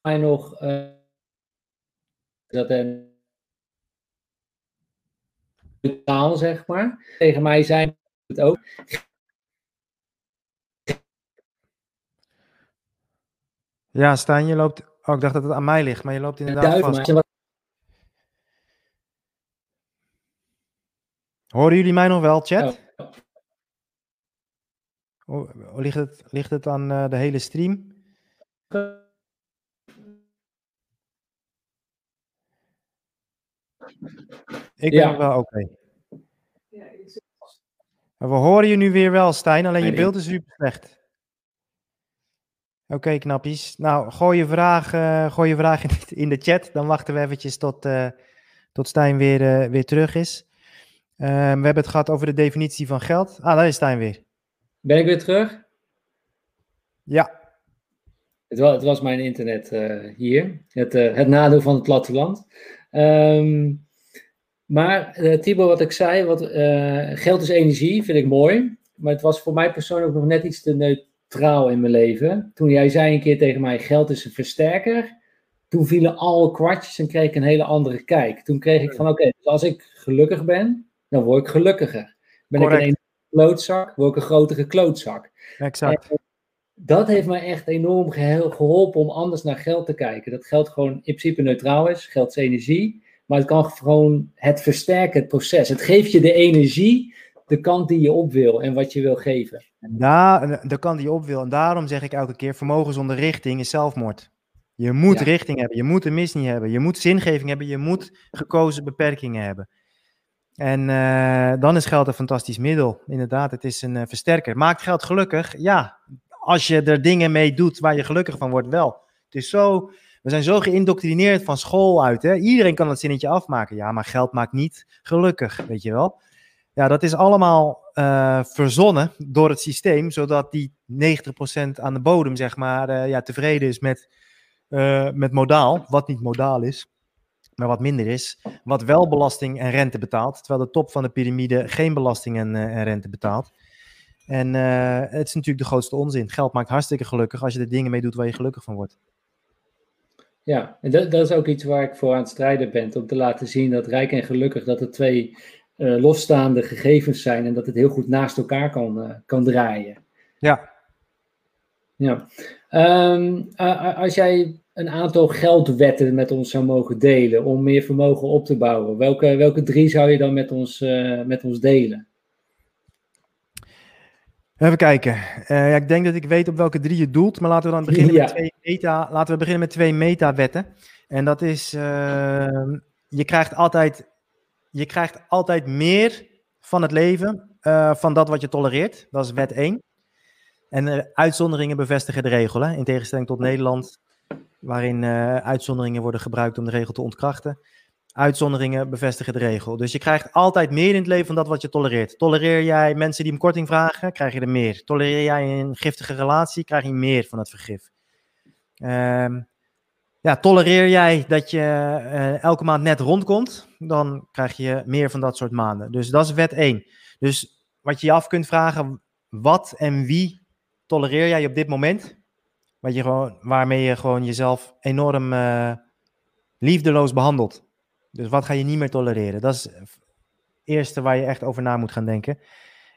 mij nog uh, dat een taal, zeg maar. Tegen mij zijn het ook. Ja, Stijn, je loopt. Oh, ik dacht dat het aan mij ligt, maar je loopt inderdaad vast. Horen jullie mij nog wel, chat? Oh, ligt, het, ligt het aan uh, de hele stream? Ik ben ja. wel oké. Okay. We horen je nu weer wel, Stijn, alleen je beeld is super slecht. Oké, okay, knappies. Nou, gooi je vraag, uh, gooi je vraag in, in, de chat. Dan wachten we eventjes tot, uh, tot Stijn weer, uh, weer terug is. we hebben het gehad over de definitie van geld. Ah, daar is Stijn weer. Ben ik weer terug? Ja. Het was, het was mijn internet uh, hier. Het, uh, het nadeel van het platteland. Um, maar uh, Tibor, wat ik zei, wat, geld is energie, vind ik mooi. Maar het was voor mij persoonlijk nog net iets te neutraal in mijn leven. Toen jij zei een keer tegen mij, geld is een versterker. Toen vielen alle kwartjes en kreeg ik een hele andere kijk. Toen kreeg ik van, oké, okay, dus als ik gelukkig ben, dan word ik gelukkiger. Ben Correct. ik een klootzak, word ik een grotere klootzak. Exact. En, dat heeft mij echt enorm geholpen om anders naar geld te kijken. Dat geld gewoon in principe neutraal is. Geld is energie. maar het kan gewoon het versterken, het proces. Het geeft je de energie, de kant die je op wil en wat je wil geven. Daar, de kant die je op wil. En daarom zeg ik elke keer, vermogen zonder richting is zelfmoord. Je moet richting hebben, je moet een missie hebben, je moet zingeving hebben, je moet gekozen beperkingen hebben. En uh, dan is geld een fantastisch middel. Inderdaad, het is een uh, versterker. Maakt geld gelukkig? Ja, als je er dingen mee doet waar je gelukkig van wordt, wel. Het is zo, we zijn zo geïndoctrineerd van school uit. Hè? Iedereen kan het zinnetje afmaken. Ja, maar geld maakt niet gelukkig, weet je wel. Ja, dat is allemaal uh, verzonnen door het systeem, zodat die 90% aan de bodem, zeg maar, ja, tevreden is met, met modaal, wat niet modaal is maar wat minder is, wat wel belasting en rente betaalt, terwijl de top van de piramide geen belasting en, en rente betaalt. En uh, het is natuurlijk de grootste onzin. Geld maakt hartstikke gelukkig als je er dingen mee doet waar je gelukkig van wordt. Ja, en dat, dat is ook iets waar ik voor aan het strijden ben, om te laten zien dat rijk en gelukkig dat het twee uh, losstaande gegevens zijn en dat het heel goed naast elkaar kan, kan draaien. Ja. Ja. Um, als jij een aantal geldwetten met ons zou mogen delen om meer vermogen op te bouwen, welke, welke drie zou je dan met ons, met ons delen? Even kijken. Uh, ja, ik denk dat ik weet op welke drie je doelt, maar laten we dan beginnen, ja. met, twee meta, laten we beginnen met twee meta-wetten. En dat is, uh, je, krijgt altijd, je krijgt altijd meer van het leven van dat wat je tolereert. Dat is wet 1. En uitzonderingen bevestigen de regel. Hè? In tegenstelling tot Nederland waarin uitzonderingen worden gebruikt om de regel te ontkrachten. Uitzonderingen bevestigen de regel. Dus je krijgt altijd meer in het leven van dat wat je tolereert. Tolereer jij mensen die om korting vragen, krijg je er meer. Tolereer jij een giftige relatie, krijg je meer van het vergif. Uh, ja, tolereer jij dat je uh, elke maand net rondkomt, dan krijg je meer van dat soort maanden. Dus dat is wet 1. Dus wat je je af kunt vragen, wat en wie tolereer jij op dit moment? Wat je gewoon, waarmee je gewoon jezelf enorm uh, liefdeloos behandelt. Dus wat ga je niet meer tolereren? Dat is het eerste waar je echt over na moet gaan denken.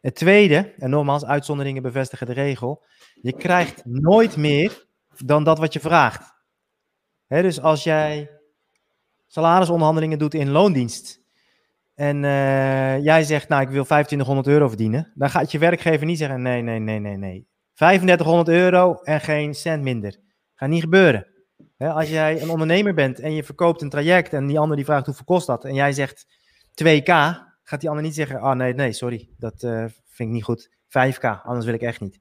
Het tweede, en nogmaals, uitzonderingen bevestigen de regel. Je krijgt nooit meer dan dat wat je vraagt. Dus als jij salarisonderhandelingen doet in loondienst. En uh, jij zegt, nou, ik wil 2500 euro verdienen. Dan gaat je werkgever niet zeggen, nee, nee, nee, nee, nee. 3500 euro en geen cent minder. Gaat niet gebeuren. Als jij een ondernemer bent en je verkoopt een traject en die ander die vraagt hoeveel kost dat en jij zegt 2k, gaat die ander niet zeggen, ah oh, nee, nee, sorry, dat uh, vind ik niet goed. 5k, anders wil ik echt niet.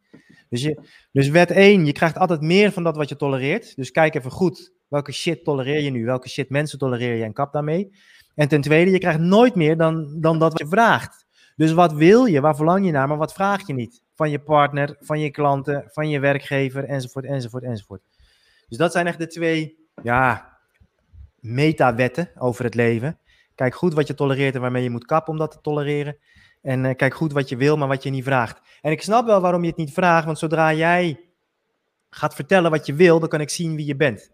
Dus, je, dus wet 1, je krijgt altijd meer van dat wat je tolereert. Dus kijk even goed, welke shit tolereer je nu? Welke shit mensen tolereer je en kap daarmee? En ten tweede, je krijgt nooit meer dan, dan dat wat je vraagt. Dus wat wil je, waar verlang je naar, maar wat vraag je niet? van je partner, van je klanten, van je werkgever, enzovoort, enzovoort, enzovoort. Dus dat zijn echt de twee, ja, meta-wetten over het leven. Kijk goed wat je tolereert en waarmee je moet kappen om dat te tolereren. En uh, kijk goed wat je wil, maar wat je niet vraagt. En ik snap wel waarom je het niet vraagt, want zodra jij gaat vertellen wat je wil, dan kan ik zien wie je bent.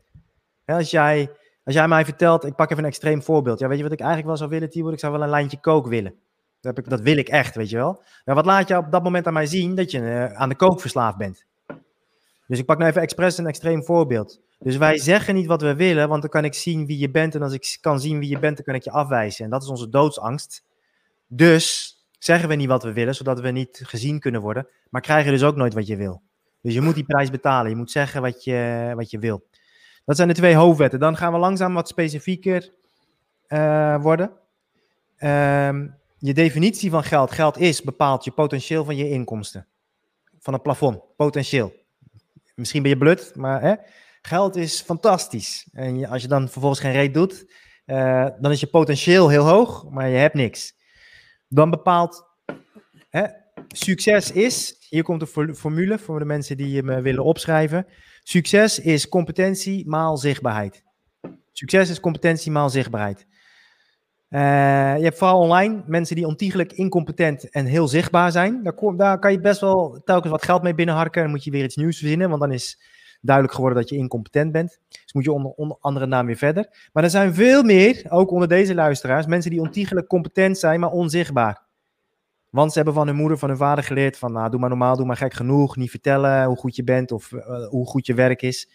als, jij, als jij mij vertelt, ik pak even een extreem voorbeeld. Ja, weet je wat ik eigenlijk wel zou willen, Tibor? Ik zou wel een lijntje kook willen. Dat, ik, dat wil ik echt, weet je wel. Maar wat laat je op dat moment aan mij zien? Dat je uh, aan de kook verslaafd bent. Dus ik pak nou even expres een extreem voorbeeld. Dus wij zeggen niet wat we willen, want dan kan ik zien wie je bent. En als ik kan zien wie je bent, dan kan ik je afwijzen. En dat is onze doodsangst. Dus zeggen we niet wat we willen, zodat we niet gezien kunnen worden. Maar krijgen dus ook nooit wat je wil. Dus je moet die prijs betalen. Je moet zeggen wat je, wat je wil. Dat zijn de twee hoofdwetten. Dan gaan we langzaam wat specifieker uh, worden. Um, je definitie van geld. Geld is bepaalt je potentieel van je inkomsten. Van het plafond, potentieel. Misschien ben je blut, maar hè? geld is fantastisch. En als je dan vervolgens geen reet doet, uh, dan is je potentieel heel hoog, maar je hebt niks. Dan bepaalt hè, succes is, hier komt de formule voor de mensen die me willen opschrijven. Succes is competentie maal zichtbaarheid. Succes is competentie maal zichtbaarheid. Uh, je hebt vooral online mensen die ontiegelijk incompetent en heel zichtbaar zijn. Daar, daar, kan je best wel telkens wat geld mee binnenharken. Dan moet je weer iets nieuws verzinnen, want dan is duidelijk geworden dat je incompetent bent. Dus moet je onder, onder andere naam weer verder. Maar er zijn veel meer, ook onder deze luisteraars, mensen die ontiegelijk competent zijn, maar onzichtbaar. Want ze hebben van hun moeder, van hun vader geleerd van, nou, doe maar normaal, doe maar gek genoeg, niet vertellen hoe goed je bent of uh, hoe goed je werk is.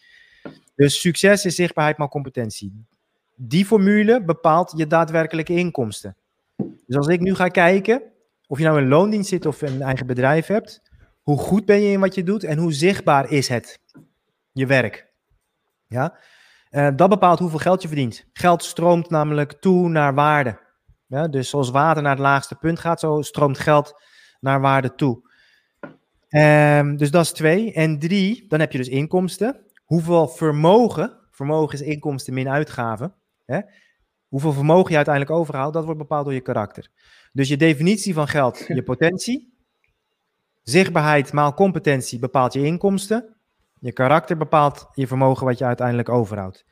Dus succes is zichtbaarheid, maar competentie. Die formule bepaalt je daadwerkelijke inkomsten. Dus als ik nu ga kijken, of je nou in loondienst zit of een eigen bedrijf hebt, hoe goed ben je in wat je doet en hoe zichtbaar is het, je werk. Ja? Uh, dat bepaalt hoeveel geld je verdient. Geld stroomt namelijk toe naar waarde. Ja, dus zoals water naar het laagste punt gaat, zo stroomt geld naar waarde toe. Um, dus dat is twee. En drie, dan heb je dus inkomsten. Hoeveel vermogen, vermogen is inkomsten min uitgaven. Hè? Hoeveel vermogen je uiteindelijk overhoudt, dat wordt bepaald door je karakter. Dus je definitie van geld, je potentie. Zichtbaarheid maal competentie bepaalt je inkomsten. Je karakter bepaalt je vermogen wat je uiteindelijk overhoudt.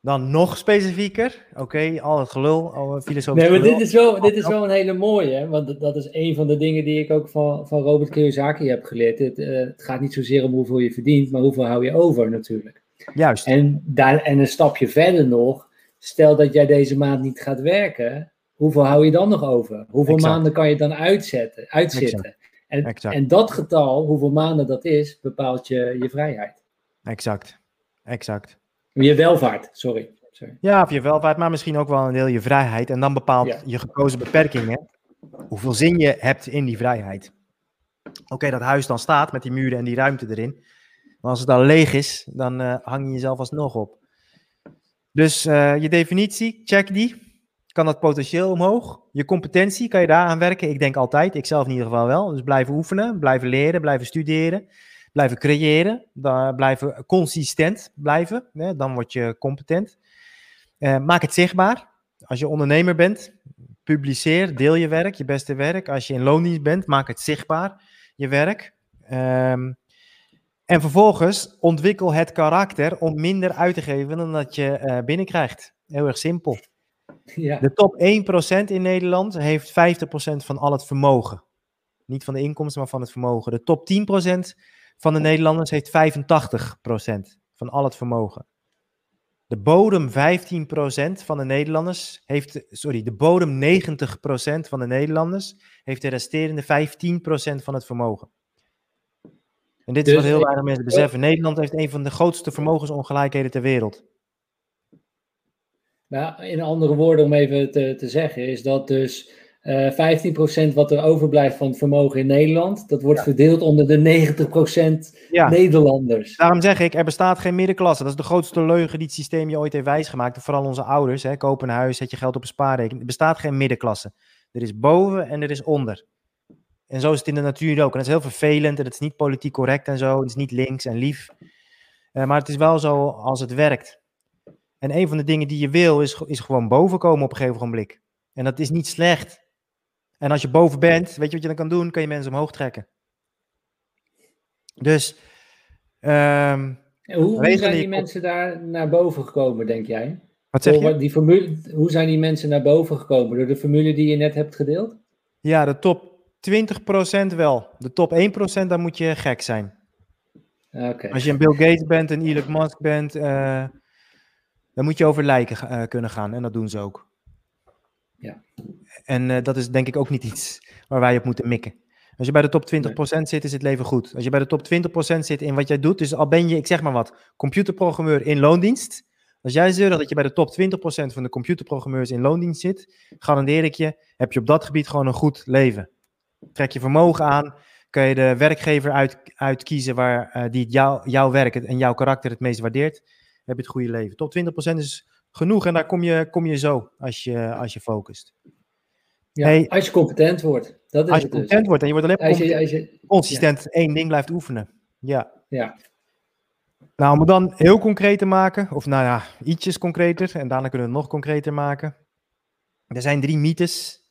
Dan nog specifieker. Oké, al het gelul, al het filosofisch Nee, maar dit is, wel, dit is wel een hele mooie. Want dat is een van de dingen die ik ook van, van Robert Kiyosaki heb geleerd. Het, uh, het gaat niet zozeer om hoeveel je verdient, maar hoeveel hou je over natuurlijk. Juist. En, daar, en een stapje verder nog. Stel dat jij deze maand niet gaat werken. Hoeveel hou je dan nog over? Hoeveel maanden kan je dan uitzetten, uitzitten? En, en dat getal, hoeveel maanden dat is, bepaalt je, je vrijheid. Exact. Exact. Je welvaart, sorry. sorry. Ja, of je welvaart, maar misschien ook wel een deel je vrijheid. En dan bepaalt je gekozen beperkingen hoeveel zin je hebt in die vrijheid. Oké, dat huis dan staat met die muren en die ruimte erin. Maar als het dan leeg is, dan uh, hang je jezelf alsnog op. Dus uh, je definitie, check die. Kan dat potentieel omhoog? Je competentie, kan je daar aan werken? Ik denk altijd, ik zelf in ieder geval wel. Dus blijven oefenen, blijven leren, blijven studeren blijven creëren, blijven consistent blijven, hè, dan word je competent. Uh, maak het zichtbaar. Als je ondernemer bent, publiceer, deel je werk, je beste werk. Als je in loondienst bent, maak het zichtbaar, je werk. Um, en vervolgens ontwikkel het karakter om minder uit te geven dan dat je uh, binnenkrijgt. Heel erg simpel. Ja. De top 1% in Nederland heeft 50% van al het vermogen. Niet van de inkomsten, maar van het vermogen. De top 10% van de Nederlanders heeft 85% van al het vermogen. De bodem 15% van de Nederlanders heeft, sorry, de bodem 90% van de Nederlanders heeft de resterende 15% van het vermogen. En dit is wat dus heel weinig mensen beseffen. Nederland heeft een van de grootste vermogensongelijkheden ter wereld. Nou, in andere woorden, om even te, te zeggen, is dat dus uh, eh, 15% wat er overblijft van het vermogen in Nederland, dat wordt verdeeld onder de 90% ja. Nederlanders. Daarom zeg ik, er bestaat geen middenklasse. Dat is de grootste leugen die het systeem je ooit heeft wijsgemaakt. Vooral onze ouders, hè, koop een huis, zet je geld op een spaarrekening. Er bestaat geen middenklasse. Er is boven en er is onder. En zo is het in de natuur ook. En dat is heel vervelend en het is niet politiek correct en zo. Het is niet links en lief. Uh, maar het is wel zo als het werkt. En een van de dingen die je wil is, is gewoon boven komen op een gegeven moment. En dat is niet slecht. En als je boven bent, weet je wat je dan kan doen? Kan je mensen omhoog trekken. Dus. Um, hoe, zijn die mensen daar naar boven gekomen, denk jij? Wat zeg je? Die formule, hoe zijn die mensen naar boven gekomen? Door de formule die je net hebt gedeeld? Ja, de top 20% wel. De top 1% dan moet je gek zijn. Okay. Als je een Bill Gates bent, een Elon Musk bent, uh, dan moet je over lijken uh, kunnen gaan. En dat doen ze ook. Ja. En uh, dat is denk ik ook niet iets waar wij op moeten mikken. Als je bij de top 20% nee. zit, is het leven goed. Als je bij de top 20% zit in wat jij doet, dus al ben je, ik zeg maar wat, computerprogrammeur in loondienst. Als jij zegt dat je bij de top 20% van de computerprogrammeurs in loondienst zit, garandeer ik je, heb je op dat gebied gewoon een goed leven. Trek je vermogen aan, kun je de werkgever uit, uitkiezen waar, uh, die jou, jouw werk en jouw karakter het meest waardeert, heb je het goede leven. Top 20% is genoeg en daar kom je, kom je zo als je, als je focust. Ja, als je competent wordt. Dat is als je dus. competent wordt en je wordt alleen als je, als je, consistent één ding blijft oefenen. Ja. ja. Nou, om het dan heel concreet te maken, of nou ja, ietsjes concreter, en daarna kunnen we het nog concreter maken. Er zijn drie mythes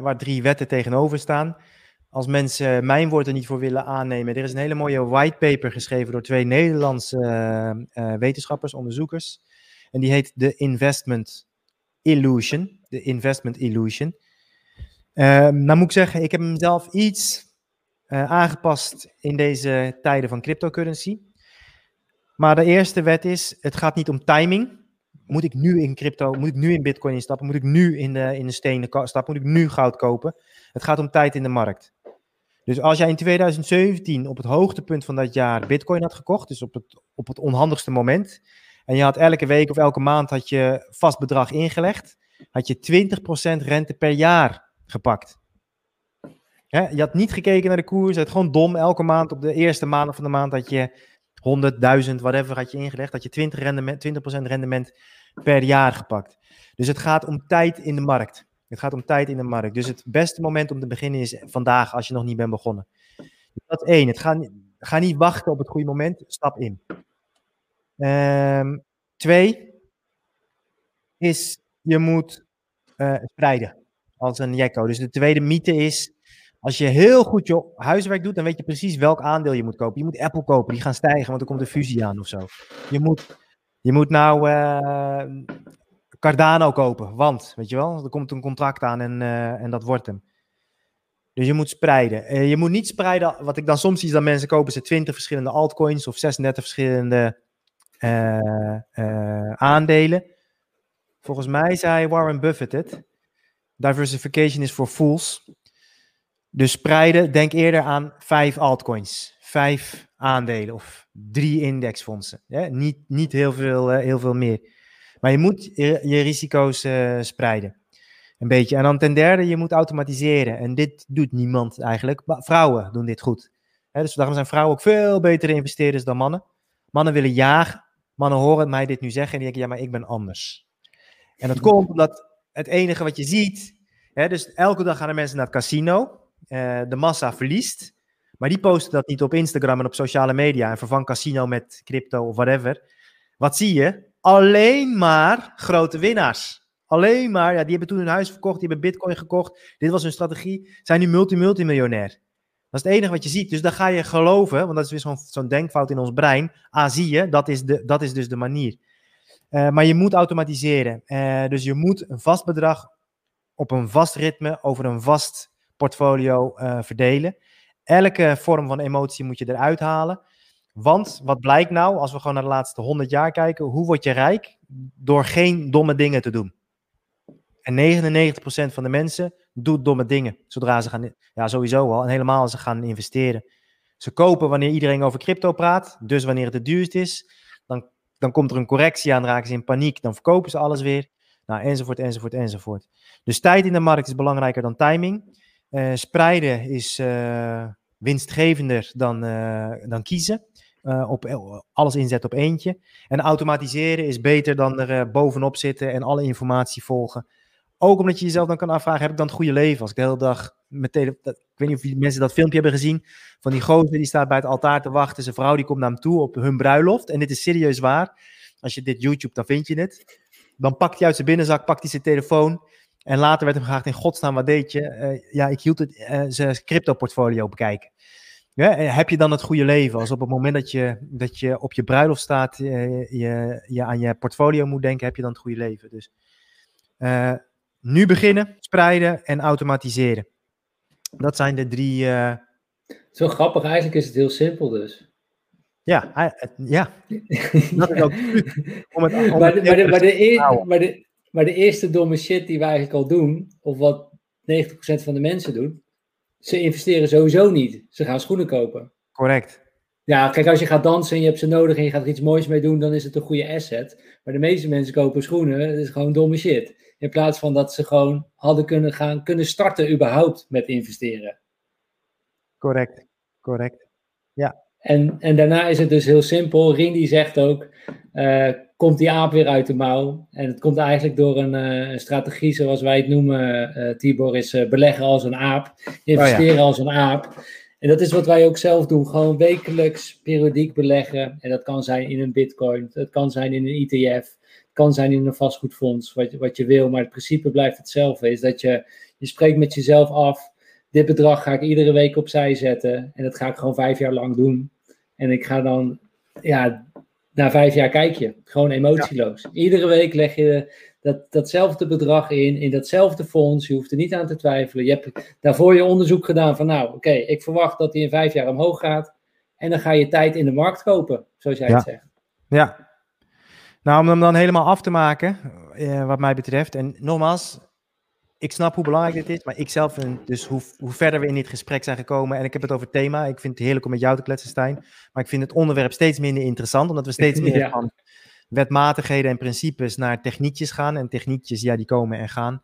waar drie wetten tegenover staan. Als mensen mijn woord er niet voor willen aannemen, er is een hele mooie whitepaper geschreven door twee Nederlandse uh, uh, wetenschappers, onderzoekers. En die heet The Investment Illusion. De Investment Illusion. Uh, nou moet ik zeggen, ik heb hem zelf iets aangepast in deze tijden van cryptocurrency. Maar de eerste wet is, het gaat niet om timing. Moet ik nu in crypto, moet ik nu in bitcoin instappen? Moet ik nu in de, in de stenen stappen? Moet ik nu goud kopen? Het gaat om tijd in de markt. Dus als jij in 2017 op het hoogtepunt van dat jaar bitcoin had gekocht, dus op het, op het onhandigste moment, en je had elke week of elke maand had je vast bedrag ingelegd, had je 20% rente per jaar gepakt. Je had niet gekeken naar de koers, het gewoon dom. Elke maand op de eerste maand van de maand had je 100.000, whatever had je ingelegd, had je 20, rendement, 20% rendement per jaar gepakt. Dus het gaat om tijd in de markt. Het gaat om tijd in de markt. Dus het beste moment om te beginnen is vandaag, als je nog niet bent begonnen. Dat is één. Het ga, ga niet wachten op het goede moment. Stap in. Ehm, twee is, je moet uh, spreiden als een jekko. Dus de tweede mythe is, als je heel goed je huiswerk doet, dan weet je precies welk aandeel je moet kopen. Je moet Apple kopen, die gaan stijgen, want er komt een fusie aan of zo. Je moet, je moet nou uh, Cardano kopen, want, weet je wel, er komt een contract aan en, uh, en dat wordt hem. Dus je moet spreiden. Uh, je moet niet spreiden, wat ik dan soms zie dat mensen kopen, ze 20 verschillende altcoins of 36 verschillende aandelen. Volgens mij zei Warren Buffett het. Diversification is for fools. Dus spreiden, denk eerder aan vijf altcoins, vijf aandelen of drie indexfondsen. Niet, niet heel, veel, uh, heel veel meer. Maar je moet je, risico's uh, spreiden. Een beetje. En dan ten derde, je moet automatiseren. En dit doet niemand eigenlijk. Vrouwen doen dit goed. dus daarom zijn vrouwen ook veel betere investeerders dan mannen. Mannen willen jagen. Mannen horen mij dit nu zeggen en die denken, ja, maar ik ben anders. En dat komt omdat het enige wat je ziet, dus elke dag gaan er mensen naar het casino. Uh, de massa verliest. Maar die posten dat niet op Instagram en op sociale media en vervang casino met crypto of whatever. Wat zie je? Alleen maar grote winnaars. Alleen maar, ja, die hebben toen hun huis verkocht, die hebben bitcoin gekocht. Dit was hun strategie. Zijn nu multi-multimiljonair. Dat is het enige wat je ziet. Dus dan ga je geloven, want dat is weer zo'n denkfout in ons brein. Ah, zie je, dat is, de, dat is dus de manier. Uh, maar je moet automatiseren. Uh, dus je moet een vast bedrag op een vast ritme over een vast portfolio uh, verdelen. Elke vorm van emotie moet je eruit halen. Want wat blijkt nou, als we gewoon naar de laatste 100 jaar kijken, hoe word je rijk? Door geen domme dingen te doen. En 99% van de mensen doet domme dingen. Zodra ze gaan, ja sowieso al, en helemaal als ze gaan investeren. Ze kopen wanneer iedereen over crypto praat, dus wanneer het het duurst is. Dan, dan komt er een correctie aan, raken ze in paniek, dan verkopen ze alles weer. Nou, enzovoort, enzovoort, enzovoort. Dus tijd in de markt is belangrijker dan timing. Uh, spreiden is uh, winstgevender dan, uh, dan kiezen. op alles inzetten op eentje. En automatiseren is beter dan er bovenop zitten en alle informatie volgen. Ook omdat je jezelf dan kan afvragen: heb ik dan het goede leven? Als ik de hele dag met telefoon. Ik weet niet of mensen dat filmpje hebben gezien. Van die gozer die staat bij het altaar te wachten. Zijn vrouw die komt naar hem toe op hun bruiloft. En dit is serieus waar. Als je dit YouTube, dan vind je het. Dan pakt hij uit zijn binnenzak, pakt hij zijn telefoon. En later werd hem gevraagd, in godsnaam, wat deed je? Uh, ja, ik hield het, uh, zijn crypto-portfolio bekijken. Ja, heb je dan het goede leven? Als op het moment dat je, dat je op je bruiloft staat, uh, je, je aan je portfolio moet denken, heb je dan het goede leven? Dus nu beginnen, spreiden en automatiseren. Dat zijn de drie... Zo grappig, eigenlijk is het heel simpel dus. Ja, ja. dat is ook om het, om maar, de, maar, de, maar, de, maar, de, maar de eerste domme shit die we eigenlijk al doen, of wat 90% van de mensen doen, ze investeren sowieso niet. Ze gaan schoenen kopen. Correct. Ja, kijk, als je gaat dansen en je hebt ze nodig en je gaat er iets moois mee doen, dan is het een goede asset. Maar de meeste mensen kopen schoenen, dat is gewoon domme shit. In plaats van dat ze gewoon hadden kunnen gaan, kunnen starten überhaupt met investeren. Correct, correct. Ja. En, en daarna is het dus heel simpel. Rindy zegt ook, uh, komt die aap weer uit de mouw. En het komt eigenlijk door een, uh, strategie zoals wij het noemen, uh, Tibor, is beleggen als een aap. Investeren oh ja. als een aap. En dat is wat wij ook zelf doen. Gewoon wekelijks, periodiek beleggen. En dat kan zijn in een bitcoin. Het kan zijn in een ETF. Het kan zijn in een vastgoedfonds. Wat, wat je wil. Maar het principe blijft hetzelfde. Is dat je, je spreekt met jezelf af dit bedrag ga ik iedere week opzij zetten. En dat ga ik gewoon vijf jaar lang doen. En ik ga dan, ja, na vijf jaar kijk je. Gewoon emotieloos. Iedere week leg je dat, datzelfde bedrag in, in datzelfde fonds. Je hoeft er niet aan te twijfelen. Je hebt daarvoor je onderzoek gedaan van, nou, oké, ik verwacht dat die in vijf jaar omhoog gaat. En dan ga je tijd in de markt kopen, zoals jij het zegt. Ja. Nou, om hem dan helemaal af te maken, eh, wat mij betreft. En nogmaals, ik snap hoe belangrijk dit is, maar ik zelf vind dus hoe, hoe verder we in dit gesprek zijn gekomen, en ik heb het over thema, ik vind het heerlijk om met jou te kletsen, Stijn, maar ik vind het onderwerp steeds minder interessant, omdat we steeds meer van wetmatigheden en principes naar techniekjes gaan. En techniekjes, ja, die komen en gaan.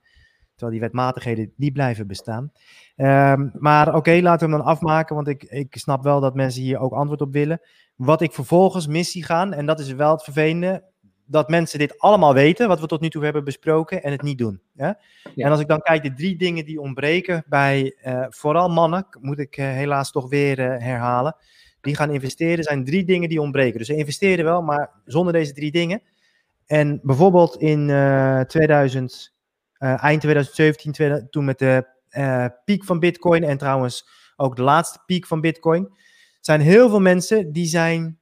Terwijl die wetmatigheden, die blijven bestaan. Ehm, maar oké, laten we hem dan afmaken, want ik, ik snap wel dat mensen hier ook antwoord op willen. Wat ik vervolgens missie gaan, en dat is wel het vervelende, dat mensen dit allemaal weten, wat we tot nu toe hebben besproken, en het niet doen. Ja? En als ik dan kijk, de drie dingen die ontbreken bij uh, vooral mannen, moet ik uh, helaas toch weer uh, herhalen, die gaan investeren, zijn drie dingen die ontbreken. Dus ze investeren wel, maar zonder deze drie dingen. En bijvoorbeeld in 2000, eind 2017, 2000, toen met de piek van Bitcoin en trouwens ook de laatste piek van Bitcoin, zijn heel veel mensen die zijn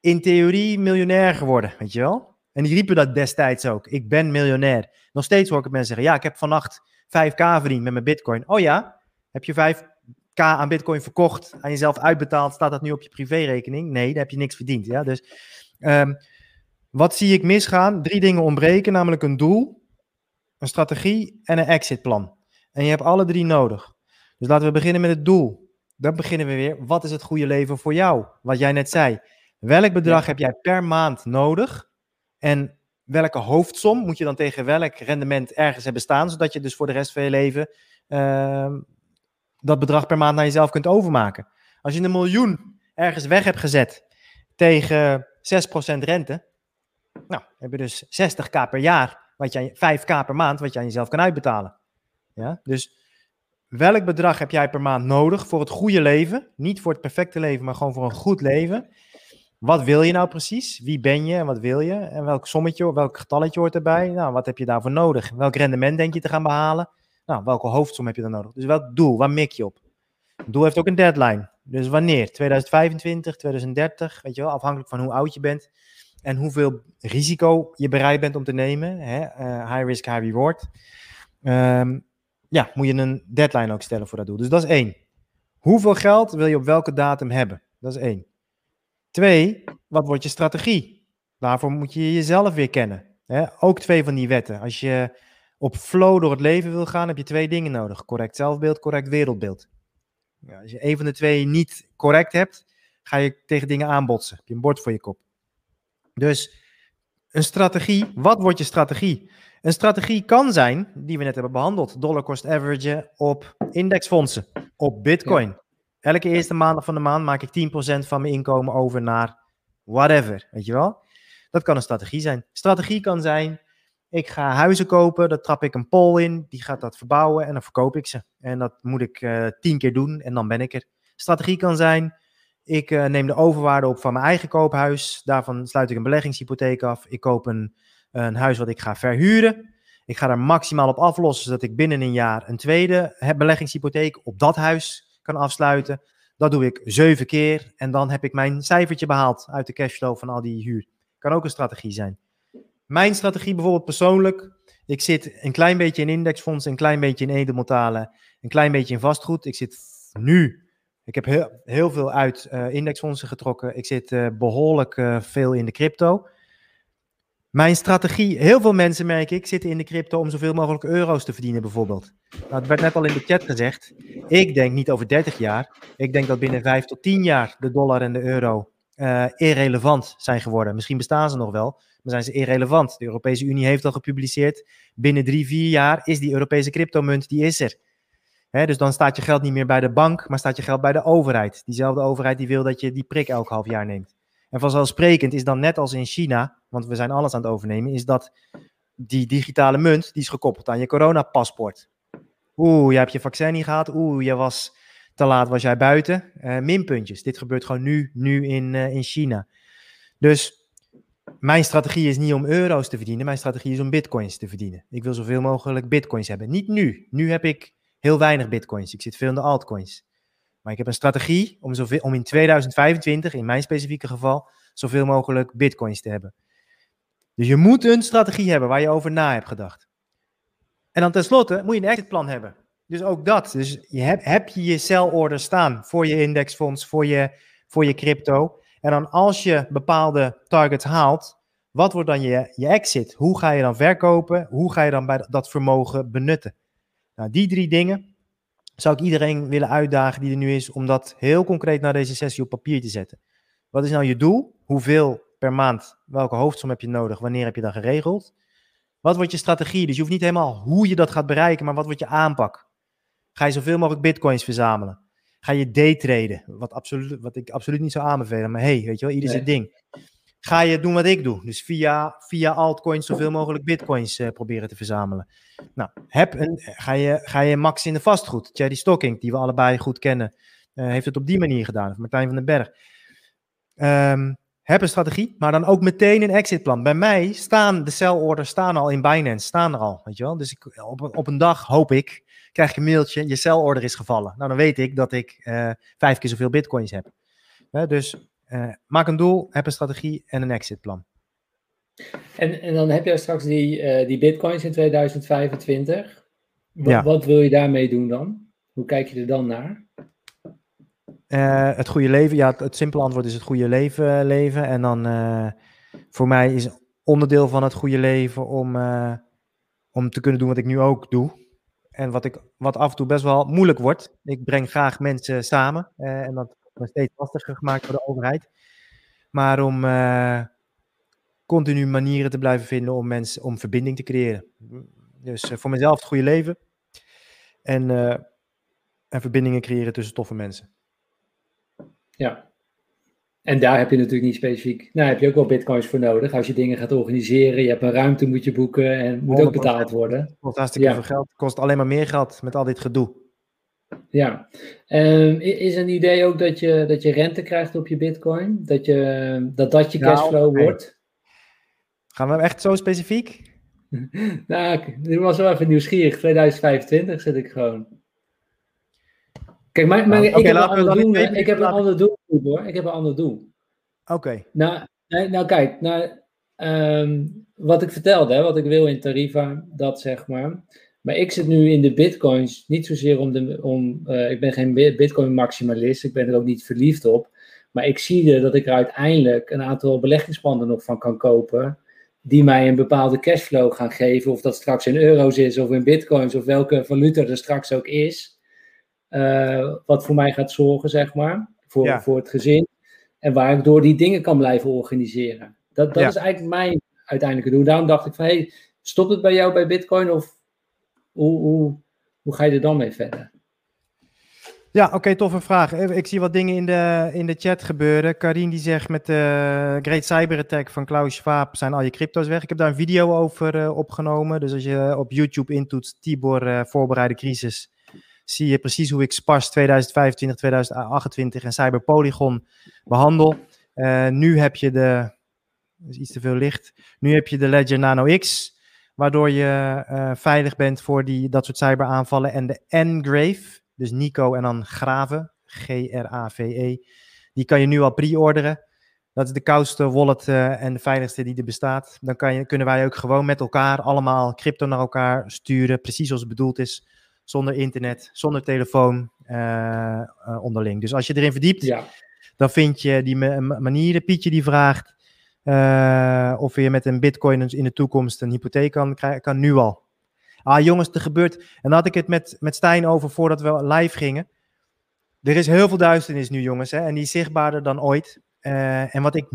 in theorie miljonair geworden, weet je wel? En die riepen dat destijds ook. Ik ben miljonair. Nog steeds hoor ik mensen zeggen: Ja, ik heb vannacht 5k verdiend met mijn Bitcoin. Oh ja, heb je 5k aan Bitcoin verkocht, aan jezelf uitbetaald? Staat dat nu op je privérekening? Nee, daar heb je niks verdiend. Ja? Dus um, wat zie ik misgaan? Drie dingen ontbreken, namelijk een doel, een strategie en een exitplan. En je hebt alle drie nodig. Dus laten we beginnen met het doel. Dan beginnen we weer. Wat is het goede leven voor jou? Wat jij net zei. Welk bedrag heb jij per maand nodig en welke hoofdsom moet je dan tegen welk rendement ergens hebben staan, zodat je dus voor de rest van je leven uh, dat bedrag per maand naar jezelf kunt overmaken. Als je een miljoen ergens weg hebt gezet tegen 6% rente, nou, heb je dus 60k per jaar, wat jij, 5k per maand, wat je aan jezelf kan uitbetalen. Ja? Dus welk bedrag heb jij per maand nodig voor het goede leven? Niet voor het perfecte leven, maar gewoon voor een goed leven. Wat wil je nou precies? Wie ben je en wat wil je? En welk sommetje, welk getalletje hoort erbij? Nou, wat heb je daarvoor nodig? Welk rendement denk je te gaan behalen? Nou, welke hoofdsom heb je dan nodig? Dus welk doel? Waar mik je op? Het doel heeft ook een deadline. Dus wanneer? 2025, 2030, weet je wel, afhankelijk van hoe oud je bent en hoeveel risico je bereid bent om te nemen. Hè? Uh, high risk, high reward. Um, ja, moet je een deadline ook stellen voor dat doel. Dus dat is één. Hoeveel geld wil je op welke datum hebben? Dat is één. Twee, wat wordt je strategie? Daarvoor moet je jezelf weer kennen. Hè? Ook twee van die wetten. Als je op flow door het leven wil gaan, heb je twee dingen nodig: correct zelfbeeld, correct wereldbeeld. Ja, als je een van de twee niet correct hebt, ga je tegen dingen aanbotsen. Heb je een bord voor je kop. Dus een strategie, wat wordt je strategie? Een strategie kan zijn, die we net hebben behandeld, dollar cost average op indexfondsen, op bitcoin. Elke eerste maandag van de maand maak ik 10% van mijn inkomen over naar whatever, weet je wel? Dat kan een strategie zijn. Strategie kan zijn, ik ga huizen kopen, daar trap ik een pol in, die gaat dat verbouwen en dan verkoop ik ze. En dat moet ik uh, tien keer doen en dan ben ik er. Strategie kan zijn, ik uh, neem de overwaarde op van mijn eigen koophuis, daarvan sluit ik een beleggingshypotheek af. Ik koop een, een huis wat ik ga verhuren. Ik ga daar maximaal op aflossen, zodat ik binnen een jaar een tweede beleggingshypotheek op dat huis kan afsluiten. Dat doe ik zeven keer en dan heb ik mijn cijfertje behaald uit de cashflow van al die huur. Kan ook een strategie zijn. Mijn strategie bijvoorbeeld persoonlijk. Ik zit een klein beetje in indexfondsen, een klein beetje in edelmetalen, een klein beetje in vastgoed. Ik zit nu, ik heb heel, veel uit uh, indexfondsen getrokken. Ik zit uh, behoorlijk uh, veel in de crypto. Mijn strategie, heel veel mensen merk ik, zitten in de crypto om zoveel mogelijk euro's te verdienen bijvoorbeeld. Nou, het werd net al in de chat gezegd. Ik denk niet over 30 jaar. Ik denk dat binnen 5 tot 10 jaar de dollar en de euro uh, irrelevant zijn geworden. Misschien bestaan ze nog wel, maar zijn ze irrelevant. De Europese Unie heeft al gepubliceerd. Binnen 3, 4 jaar is die Europese cryptomunt, die is er. Dus dan staat je geld niet meer bij de bank, maar staat je geld bij de overheid. Diezelfde overheid die wil dat je die prik elk half jaar neemt. En vanzelfsprekend is dan net als in China, want we zijn alles aan het overnemen, is dat die digitale munt, die is gekoppeld aan je coronapaspoort. Oeh, je hebt je vaccin niet gehad. Oeh, je was te laat, was jij buiten. Uh, minpuntjes. Dit gebeurt gewoon nu, nu in, uh, in China. Dus mijn strategie is niet om euro's te verdienen. Mijn strategie is om bitcoins te verdienen. Ik wil zoveel mogelijk bitcoins hebben. Niet nu. Nu heb ik heel weinig bitcoins. Ik zit veel in de altcoins. Maar ik heb een strategie om, zoveel, om in 2025, in mijn specifieke geval, zoveel mogelijk bitcoins te hebben. Dus je moet een strategie hebben waar je over na hebt gedacht. En dan tenslotte moet je een exitplan hebben. Dus ook dat. Dus je heb, heb je je sell order staan voor je indexfonds, voor je, voor je crypto. En dan als je bepaalde targets haalt, wat wordt dan je, je exit? Hoe ga je dan verkopen? Hoe ga je dan bij dat vermogen benutten? Nou, die drie dingen zou ik iedereen willen uitdagen die er nu is, om dat heel concreet naar deze sessie op papier te zetten. Wat is nou je doel? Hoeveel per maand? Welke hoofdsom heb je nodig? Wanneer heb je dat geregeld? Wat wordt je strategie? Dus je hoeft niet helemaal hoe je dat gaat bereiken, maar wat wordt je aanpak? Ga je zoveel mogelijk bitcoins verzamelen? Ga je daytraden? Wat, absoluut, wat ik absoluut niet zou aanbevelen, maar hey, weet je wel, ieder zijn ding. Ga je doen wat ik doe? Dus via, via altcoins zoveel mogelijk bitcoins uh, proberen te verzamelen. Nou, heb een, ga, je, ga je max in de vastgoed? Jerry Stocking, die we allebei goed kennen, uh, heeft het op die manier gedaan. Of Martijn van den Berg. Um, heb een strategie, maar dan ook meteen een exitplan. Bij mij staan de sellorders staan al in Binance, staan er al, weet je wel. Dus ik, op, op een dag hoop ik, krijg je een mailtje, je sellorder is gevallen. Nou, dan weet ik dat ik uh, vijf keer zoveel bitcoins heb. Dus uh, maak een doel, heb een strategie en een exitplan. En, en dan heb jij straks die, die bitcoins in 2025. Wat, ja. wat wil je daarmee doen dan? Hoe kijk je er dan naar? Uh, het goede leven, ja, het, simpele antwoord is het goede leven leven. En dan uh, voor mij is onderdeel van het goede leven om, om te kunnen doen wat ik nu ook doe. En wat, ik, wat af en toe best wel moeilijk wordt. Ik breng graag mensen samen. en dat wordt steeds lastiger gemaakt door de overheid. Maar om continu manieren te blijven vinden om, mensen, om verbinding te creëren. Dus voor mezelf het goede leven. En, en verbindingen creëren tussen toffe mensen. Ja. En daar heb je natuurlijk niet specifiek, nou heb je ook wel bitcoins voor nodig. Als je dingen gaat organiseren, je hebt een ruimte moet je boeken en moet ook betaald worden. Kost hartstikke ja. veel geld. Het kost alleen maar meer geld met al dit gedoe. Ja, um, is een idee ook dat je, dat je rente krijgt op je bitcoin? Dat je, dat, dat je cashflow nou, wordt? Gaan we echt zo specifiek? nou, dit was wel even nieuwsgierig. 2025 zit ik gewoon. Kijk, maar, maar ik, heb een ander doel, ik heb een ander doel, hoor. Ik heb een ander doel. Oké. Nou, nou, kijk, nou, um, wat ik vertelde, hè, wat ik wil in Tarifa, dat zeg maar. Maar ik zit nu in de bitcoins niet zozeer om de. Om, uh, ik ben geen bitcoin maximalist, ik ben er ook niet verliefd op. Maar ik zie er dat ik er uiteindelijk een aantal beleggingspanden nog van kan kopen. Die mij een bepaalde cashflow gaan geven. Of dat straks in euro's is, of in bitcoins, of welke valuta er straks ook is. Uh, wat voor mij gaat zorgen, zeg maar, voor, voor het gezin. En waar ik door die dingen kan blijven organiseren. Dat, dat is eigenlijk mijn uiteindelijke doel. Daarom dacht ik van, hey, stopt het bij jou bij Bitcoin of hoe, hoe, hoe ga je er dan mee verder? Ja, oké, okay, toffe vraag. Ik zie wat dingen in de, in de chat gebeuren. Karin die zegt met de Great Cyber Attack van Klaus Schwab zijn al je crypto's weg. Ik heb daar een video over uh, opgenomen. Dus als je op YouTube intoetst Tibor uh, voorbereide crisis, zie je precies hoe ik Spars 2025, 2028 en Cyberpolygon behandel. Uh, nu heb je de, is iets te veel licht, nu heb je de Ledger Nano X, waardoor je uh, veilig bent voor die, dat soort cyberaanvallen. En de Engrave, dus Nico en dan Graven, G-R-A-V-E, die kan je nu al pre-orderen. Dat is de koudste wallet uh, en de veiligste die er bestaat. Dan kan je, kunnen wij ook gewoon met elkaar allemaal crypto naar elkaar sturen, precies zoals het bedoeld is zonder internet, zonder telefoon uh, uh, onderling. Dus als je erin verdiept, ja. dan vind je die manieren. Pietje die vraagt uh, of je met een bitcoin in de toekomst een hypotheek kan krijgen, kan nu al. Ah jongens, er gebeurt, en dan had ik het met, met Stijn over voordat we live gingen. Er is heel veel duisternis nu jongens, hè, en die is zichtbaarder dan ooit. en wat ik,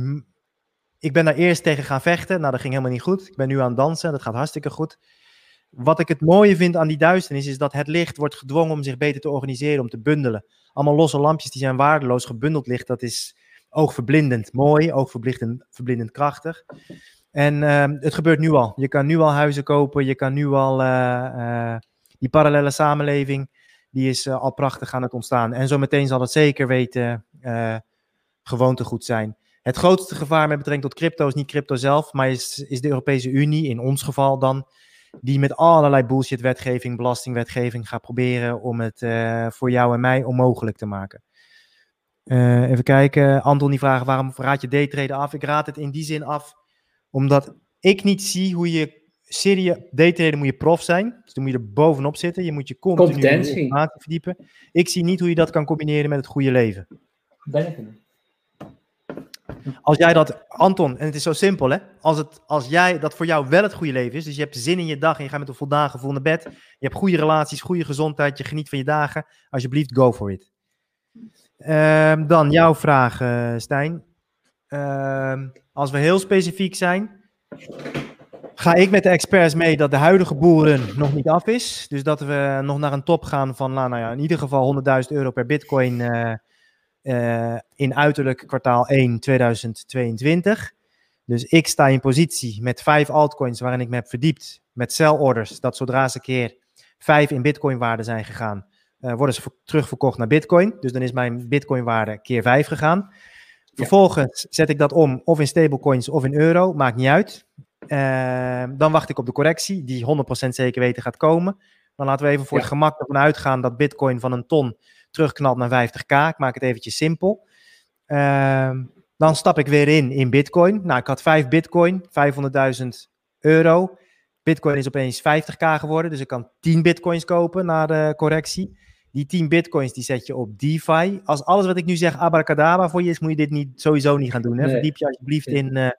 ik ben daar eerst tegen gaan vechten, nou dat ging helemaal niet goed. Ik ben nu aan het dansen, dat gaat hartstikke goed. Wat ik het mooie vind aan die duisternis is dat het licht wordt gedwongen om zich beter te organiseren, om te bundelen. Allemaal losse lampjes die zijn waardeloos. Gebundeld licht, dat is oogverblindend mooi, oogverblindend verblindend krachtig. En uh, het gebeurt nu al. Je kan nu al huizen kopen, je kan nu al uh, uh, die parallele samenleving, die is uh, al prachtig aan het ontstaan. En zometeen zal het zeker weten gewoontegoed zijn. Het grootste gevaar met betrekking tot crypto is niet crypto zelf, maar is, is de Europese Unie, in ons geval dan, die met allerlei bullshit wetgeving, belastingwetgeving gaat proberen om het uh, voor jou en mij onmogelijk te maken. Uh, even kijken, Anton die vraagt waarom raad je daytraden af? Ik raad het in die zin af, omdat ik niet zie hoe je serieus daytraden moet je prof zijn, dus dan moet je er bovenop zitten, je moet je continu Competentie. verdiepen. Ik zie niet hoe je dat kan combineren met het goede leven. Ben ik als jij dat, Anton, en het is zo simpel hè, als, het, als jij dat voor jou wel het goede leven is, dus je hebt zin in je dag en je gaat met een voldaan gevoel naar bed, je hebt goede relaties, goede gezondheid, je geniet van je dagen, alsjeblieft, go for it. Um, dan jouw vraag, uh, Stijn. Um, Als we heel specifiek zijn, ga ik met de experts mee dat de huidige boeren nog niet af is. Dus dat we nog naar een top gaan van, nou, nou ja, in ieder geval 100.000 euro per bitcoin uh, uh, in uiterlijk kwartaal 1 2022. Dus ik sta in positie met vijf altcoins waarin ik me heb verdiept met sell orders. Dat zodra ze keer vijf in bitcoin waarde zijn gegaan, uh, worden ze terugverkocht naar bitcoin. Dus dan is mijn bitcoin waarde keer vijf gegaan. Vervolgens zet ik dat om of in stablecoins of in euro, maakt niet uit. Uh, dan wacht ik op de correctie, die 100% zeker weten gaat komen. Dan laten we even voor ja. het gemak ervan uitgaan dat Bitcoin van een ton terugknalt naar 50k. Ik maak het eventjes simpel. Uh, dan stap ik weer in in Bitcoin. Nou, ik had 5 Bitcoin, 500.000 euro. Bitcoin is opeens 50k geworden, dus ik kan 10 Bitcoins kopen na de correctie. Die 10 Bitcoins die zet je op DeFi. Als alles wat ik nu zeg abracadabra voor je is, moet je dit niet, sowieso niet gaan doen. Hè? Nee. Verdiep je alsjeblieft in, uh,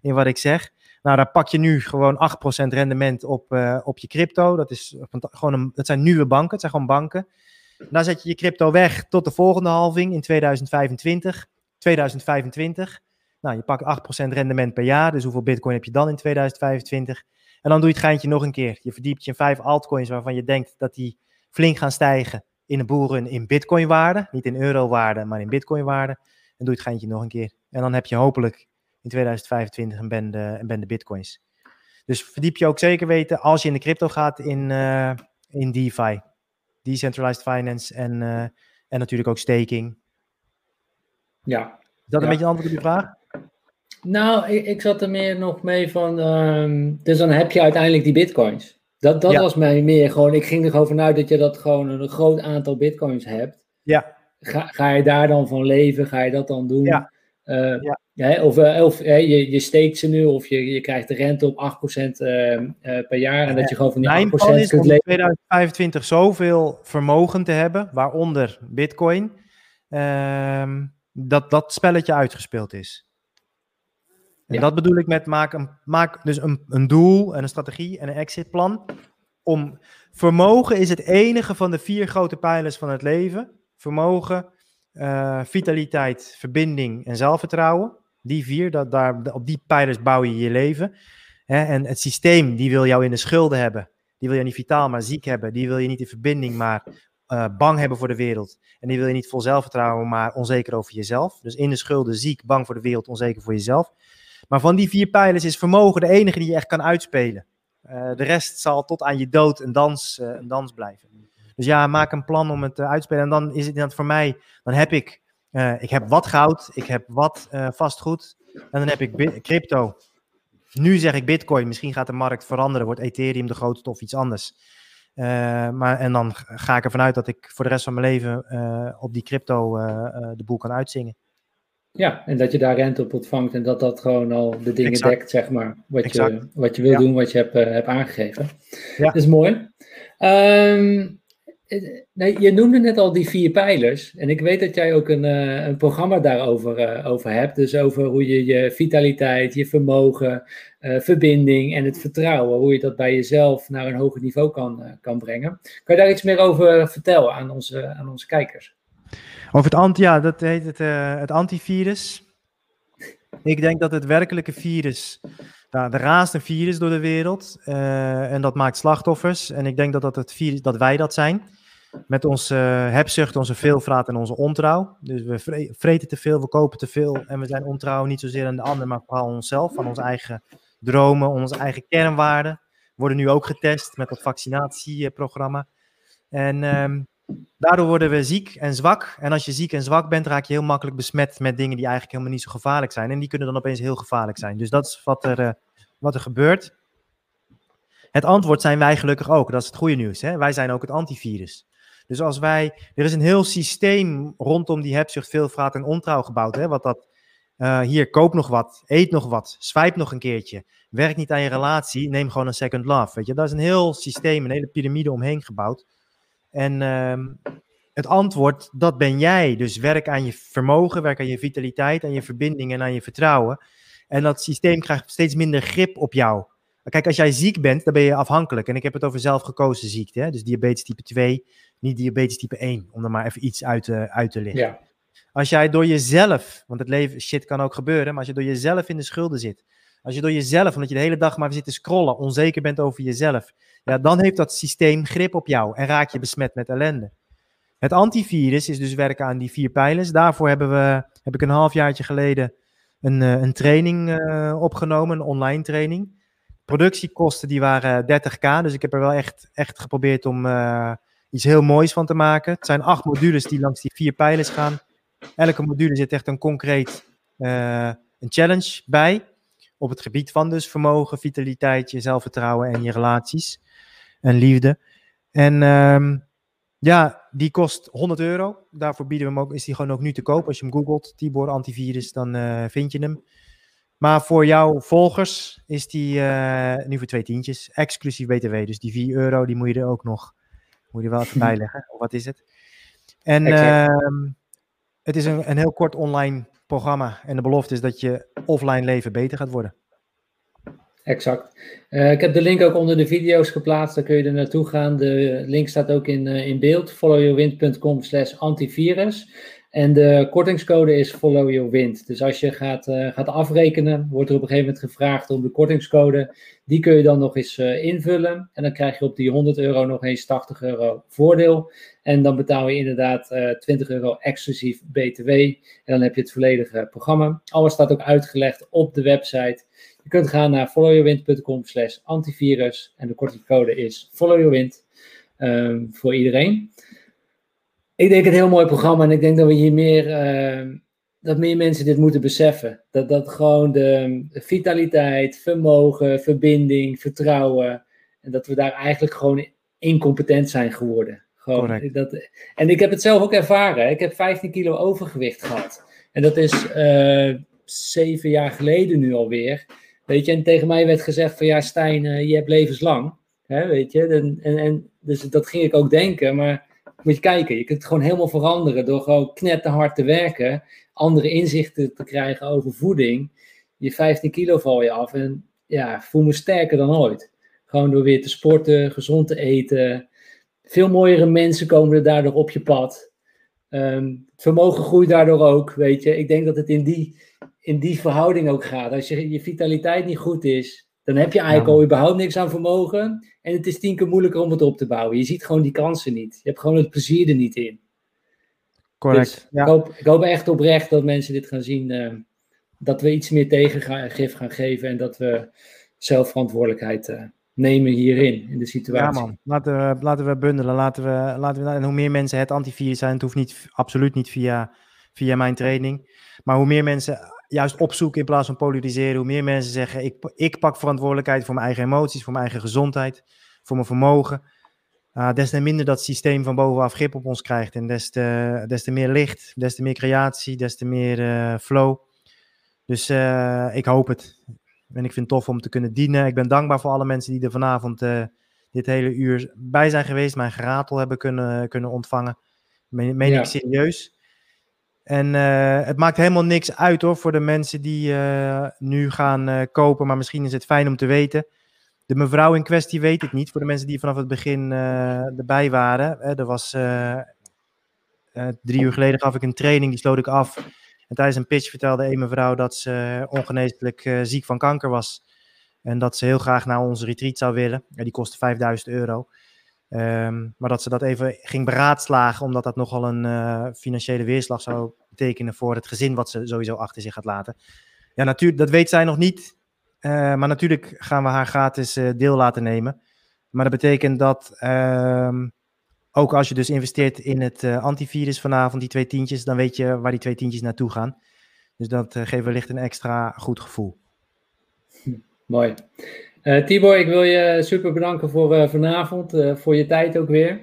in wat ik zeg. Nou, daar pak je nu gewoon 8% rendement op, uh, op je crypto. Dat, is gewoon een, dat zijn nieuwe banken, het zijn gewoon banken. Dan zet je je crypto weg tot de volgende halving in 2025. 2025. Nou, je pakt 8% rendement per jaar. Dus hoeveel bitcoin heb je dan in 2025? En dan doe je het geintje nog een keer. Je verdiept je in vijf altcoins waarvan je denkt dat die flink gaan stijgen in de boeren in bitcoin waarde. Niet in euro waarde, maar in bitcoin waarde. En doe je het geintje nog een keer. En dan heb je hopelijk in 2025 een bende, een bitcoins. Dus verdiep je ook zeker weten als je in de crypto gaat in, uh, in DeFi. Decentralized Finance en, uh, en natuurlijk ook staking. Ja. Is dat ja. een beetje een antwoord op je vraag? Nou, ik, ik zat er meer nog mee van. Um, dus dan heb je uiteindelijk die bitcoins. Dat, dat ja. was mij meer gewoon. Ik ging er gewoon vanuit dat je dat gewoon een groot aantal bitcoins hebt. Ja. Ga, ga je daar dan van leven? Ga je dat dan doen? Ja. Uh, ja. Ja, of of je, je steekt ze nu, of je, je krijgt de rente op 8% uh, uh, per jaar. En dat je gewoon van die Mijn 8% plan is kunt om in leven. 2025 zoveel vermogen te hebben, waaronder bitcoin, ehm, dat dat spelletje uitgespeeld is. En Ja. dat bedoel ik met maak, een, maak dus een, een doel en een strategie en een exitplan. Om vermogen is het enige van de vier grote pijlers van het leven. Vermogen, eh, vitaliteit, verbinding en zelfvertrouwen. Die vier, dat, daar, op die pijlers bouw je je leven. Hè, en het systeem, die wil jou in de schulden hebben. Die wil je niet vitaal, maar ziek hebben. Die wil je niet in verbinding, maar eh, bang hebben voor de wereld. En die wil je niet vol zelfvertrouwen, maar onzeker over jezelf. Dus in de schulden, ziek, bang voor de wereld, onzeker voor jezelf. Maar van die vier pijlers is vermogen de enige die je echt kan uitspelen. Uh, de rest zal tot aan je dood een dans, uh, een dans blijven. Dus ja, maak een plan om het te uitspelen. En dan is het inderdaad voor mij, dan heb ik, uh, ik heb wat goud, ik heb wat uh, vastgoed. En dan heb ik crypto. Nu zeg ik bitcoin, misschien gaat de markt veranderen, wordt Ethereum de grootste of iets anders. Uh, maar, en dan ga ik ervan uit dat ik voor de rest van mijn leven op die crypto de boel kan uitzingen. Ja, en dat je daar rente op ontvangt en dat dat gewoon al de dingen Exact. dekt, zeg maar, wat, Exact. je, wat je wil Ja. doen, wat je hebt, hebt aangegeven. Ja. Dat is mooi. Um, nee, je noemde net al die vier pijlers. En ik weet dat jij ook een, uh, een programma daarover uh, over hebt. Dus over hoe je je vitaliteit, je vermogen, verbinding en het vertrouwen, hoe je dat bij jezelf naar een hoger niveau kan, kan brengen. Kan je daar iets meer over vertellen aan onze, aan onze kijkers? Over het anti, ja, dat heet het, het antivirus. Ik denk dat het werkelijke virus, nou, er raast een virus door de wereld en dat maakt slachtoffers. En ik denk dat, dat, het virus, dat wij dat zijn. Met onze uh, hebzucht, onze veelvraat en onze ontrouw. Dus we vre vreten te veel, we kopen te veel en we zijn ontrouw niet zozeer aan de ander, maar vooral onszelf, aan onze eigen dromen, onze eigen kernwaarden. Worden nu ook getest met dat vaccinatieprogramma. En um, Daardoor worden we ziek en zwak. En als je ziek en zwak bent, raak je heel makkelijk besmet met dingen die eigenlijk helemaal niet zo gevaarlijk zijn. En die kunnen dan opeens heel gevaarlijk zijn. Dus dat is wat er, uh, wat er gebeurt. Het antwoord zijn wij gelukkig ook. Dat is het goede nieuws. Hè? Wij zijn ook het antivirus. Dus als wij. Er is een heel systeem rondom die hebzucht, veelvraat en ontrouw gebouwd. Hè? Wat dat. Uh, hier, koop nog wat, eet nog wat, swipe nog een keertje. Werk niet aan je relatie, neem gewoon een second love. Weet je? Daar is een heel systeem, een hele piramide omheen gebouwd. En uh, het antwoord, dat ben jij. Dus werk aan je vermogen, werk aan je vitaliteit, aan je verbinding en aan je vertrouwen. En dat systeem krijgt steeds minder grip op jou. Kijk, als jij ziek bent, dan ben je afhankelijk. En ik heb het over zelfgekozen ziekte. Hè? Dus diabetes type 2, niet diabetes type 1. Om er maar even iets uit, uh, uit te leggen. Ja. Als jij door jezelf, want het leven, shit kan ook gebeuren, maar als je door jezelf in de schulden zit, als je door jezelf, omdat je de hele dag maar zit te scrollen, onzeker bent over jezelf, ja, dan heeft dat systeem grip op jou en raak je besmet met ellende. Het antivirus is dus werken aan die vier pijlers. Daarvoor hebben we, heb ik een halfjaartje geleden een, eh, een training uh, opgenomen, een online training. Productiekosten die waren 30k, dus ik heb er wel echt, echt geprobeerd om uh, iets heel moois van te maken. Het zijn acht modules die langs die vier pijlers gaan. Elke module zit echt een concreet een challenge bij. Op het gebied van dus vermogen, vitaliteit, je zelfvertrouwen en je relaties en liefde. En um, ja, die kost 100 euro. Daarvoor bieden we hem ook, is die gewoon ook nu te koop. Als je hem googelt, Tibor antivirus, dan uh, vind je hem. Maar voor jouw volgers is die uh, nu voor twee tientjes, exclusief BTW. Dus die 4 euro, die moet je er ook nog, moet je wel even bijleggen. Of wat is het? En uh, het is een, een heel kort online programma. En de belofte is dat je offline leven beter gaat worden. Exact. Uh, ik heb de link ook onder de video's geplaatst, daar kun je er naartoe gaan. De link staat ook in, uh, in beeld, followyourwind.com slash antivirus. En de kortingscode is followyourwind. Dus als je gaat, uh, gaat afrekenen, wordt er op een gegeven moment gevraagd om de kortingscode. Die kun je dan nog eens invullen. En dan krijg je op die 100 euro nog eens 80 euro voordeel. En dan betaal je inderdaad 20 euro exclusief BTW. En dan heb je het volledige programma. Alles staat ook uitgelegd op de website. Je kunt gaan naar followyourwind.com slash antivirus en de kortingcode is followyourwind um, voor iedereen. Ik denk een heel mooi programma en ik denk dat we hier meer, uh, dat meer mensen dit moeten beseffen. Dat, dat gewoon de, vitaliteit, vermogen, verbinding, vertrouwen en dat we daar eigenlijk gewoon incompetent zijn geworden. Gewoon, dat, en ik heb het zelf ook ervaren. Ik heb 15 kilo overgewicht gehad. En dat is uh, zeven jaar geleden nu alweer. Weet je, en tegen mij werd gezegd van ja, Stijn, uh, je hebt levenslang. Hè, weet je, en, en, en, dus dat ging ik ook denken. Maar moet je kijken, je kunt het gewoon helemaal veranderen door gewoon knetterhard te werken, andere inzichten te krijgen over voeding. Je 15 kilo val je af en ja, voel me sterker dan ooit. Gewoon door weer te sporten, gezond te eten. Veel mooiere mensen komen er daardoor op je pad. Um, vermogen groeit daardoor ook, weet je. Ik denk dat het in die in die verhouding ook gaat. Als je, je vitaliteit niet goed is, dan heb je eigenlijk al überhaupt niks aan vermogen. En het is tien keer moeilijker om het op te bouwen. Je ziet gewoon die kansen niet. Je hebt gewoon het plezier er niet in. Correct. Dus ja. ik, hoop, ik, hoop, echt oprecht dat mensen dit gaan zien. Uh, dat we iets meer tegengif gaan geven. En dat we zelfverantwoordelijkheid uh, nemen hierin, in de situatie. Ja man, laten we, laten we bundelen. Laten we, laten we, en hoe meer mensen het antivirus zijn, het hoeft niet, absoluut niet via, via mijn training. Maar hoe meer mensen juist opzoeken in plaats van polariseren. Hoe meer mensen zeggen, ik, ik pak verantwoordelijkheid voor mijn eigen emoties, voor mijn eigen gezondheid, voor mijn vermogen. Uh, des te minder dat systeem van bovenaf grip op ons krijgt. En des te, des te meer licht, des te meer creatie, des te meer uh, flow. Dus uh, ik hoop het. En ik vind het tof om te kunnen dienen. Ik ben dankbaar voor alle mensen die er vanavond dit hele uur bij zijn geweest. Mijn geratel hebben kunnen, kunnen ontvangen. Meen, meen ja. ik serieus. En uh, het maakt helemaal niks uit hoor voor de mensen die uh, nu gaan uh, kopen. Maar misschien is het fijn om te weten. De mevrouw in kwestie weet het niet. Voor de mensen die vanaf het begin erbij waren. er was drie uur geleden gaf ik een training, die sloot ik af. En tijdens een pitch vertelde een mevrouw dat ze ongeneeslijk ziek van kanker was. En dat ze heel graag naar onze retreat zou willen. Ja, die kostte 5000 euro. Um, maar dat ze dat even ging beraadslagen, omdat dat nogal een uh, financiële weerslag zou betekenen voor het gezin wat ze sowieso achter zich gaat laten. Ja, natuurlijk, dat weet zij nog niet. Uh, maar natuurlijk gaan we haar gratis uh, deel laten nemen. Maar dat betekent dat um, ook als je dus investeert in het antivirus vanavond, die twee tientjes, dan weet je waar die twee tientjes naartoe gaan. Dus dat geeft wellicht een extra goed gevoel. Hm, mooi. Uh, Tibor, ik wil je super bedanken voor uh, vanavond, uh, voor je tijd ook weer.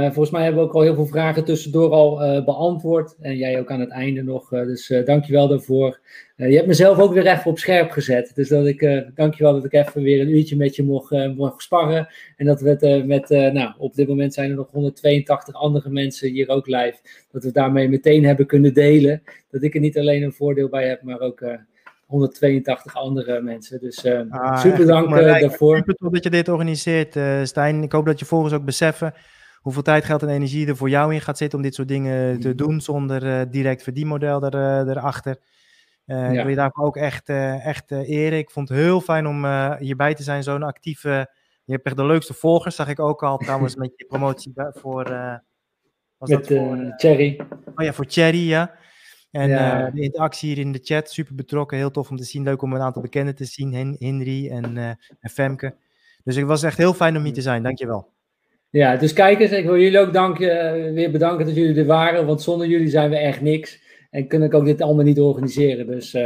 volgens mij hebben we ook al heel veel vragen tussendoor al beantwoord. En jij ook aan het einde nog. dus dankjewel daarvoor. je hebt mezelf ook weer even op scherp gezet. Dus dat ik, dankjewel dat ik even weer een uurtje met je mocht, mocht sparren. En dat we het met, nou, op dit moment zijn er nog 182 andere mensen hier ook live. Dat we daarmee meteen hebben kunnen delen. Dat ik er niet alleen een voordeel bij heb, maar ook 182 andere mensen. Dus uh, ah, super dank uh, daarvoor. Super tof dat je dit organiseert, uh, Stijn. Ik hoop dat je volgers ook beseffen hoeveel tijd, geld en energie er voor jou in gaat zitten om dit soort dingen te doen zonder direct verdienmodel er, erachter. Ik wil je daarvoor ook echt, echt eren. Ik vond het heel fijn om hierbij te zijn, zo'n actieve je hebt echt de leukste volgers, zag ik ook al trouwens met je promotie voor. Was met dat voor, Cherry. Oh ja, voor Cherry, ja. En ja. de interactie hier in de chat, super betrokken. Heel tof om te zien. Leuk om een aantal bekenden te zien. Henry en, en Femke. Dus het was echt heel fijn om hier te zijn. Dankjewel. Ja, dus kijkers, ik wil jullie ook dank, weer bedanken dat jullie er waren. Want zonder jullie zijn we echt niks. En kunnen ik ook dit allemaal niet organiseren. Dus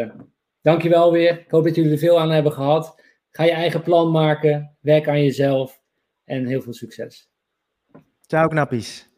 dankjewel weer. Ik hoop dat jullie er veel aan hebben gehad. Ga je eigen plan maken. Werk aan jezelf. En heel veel succes. Ciao knappies.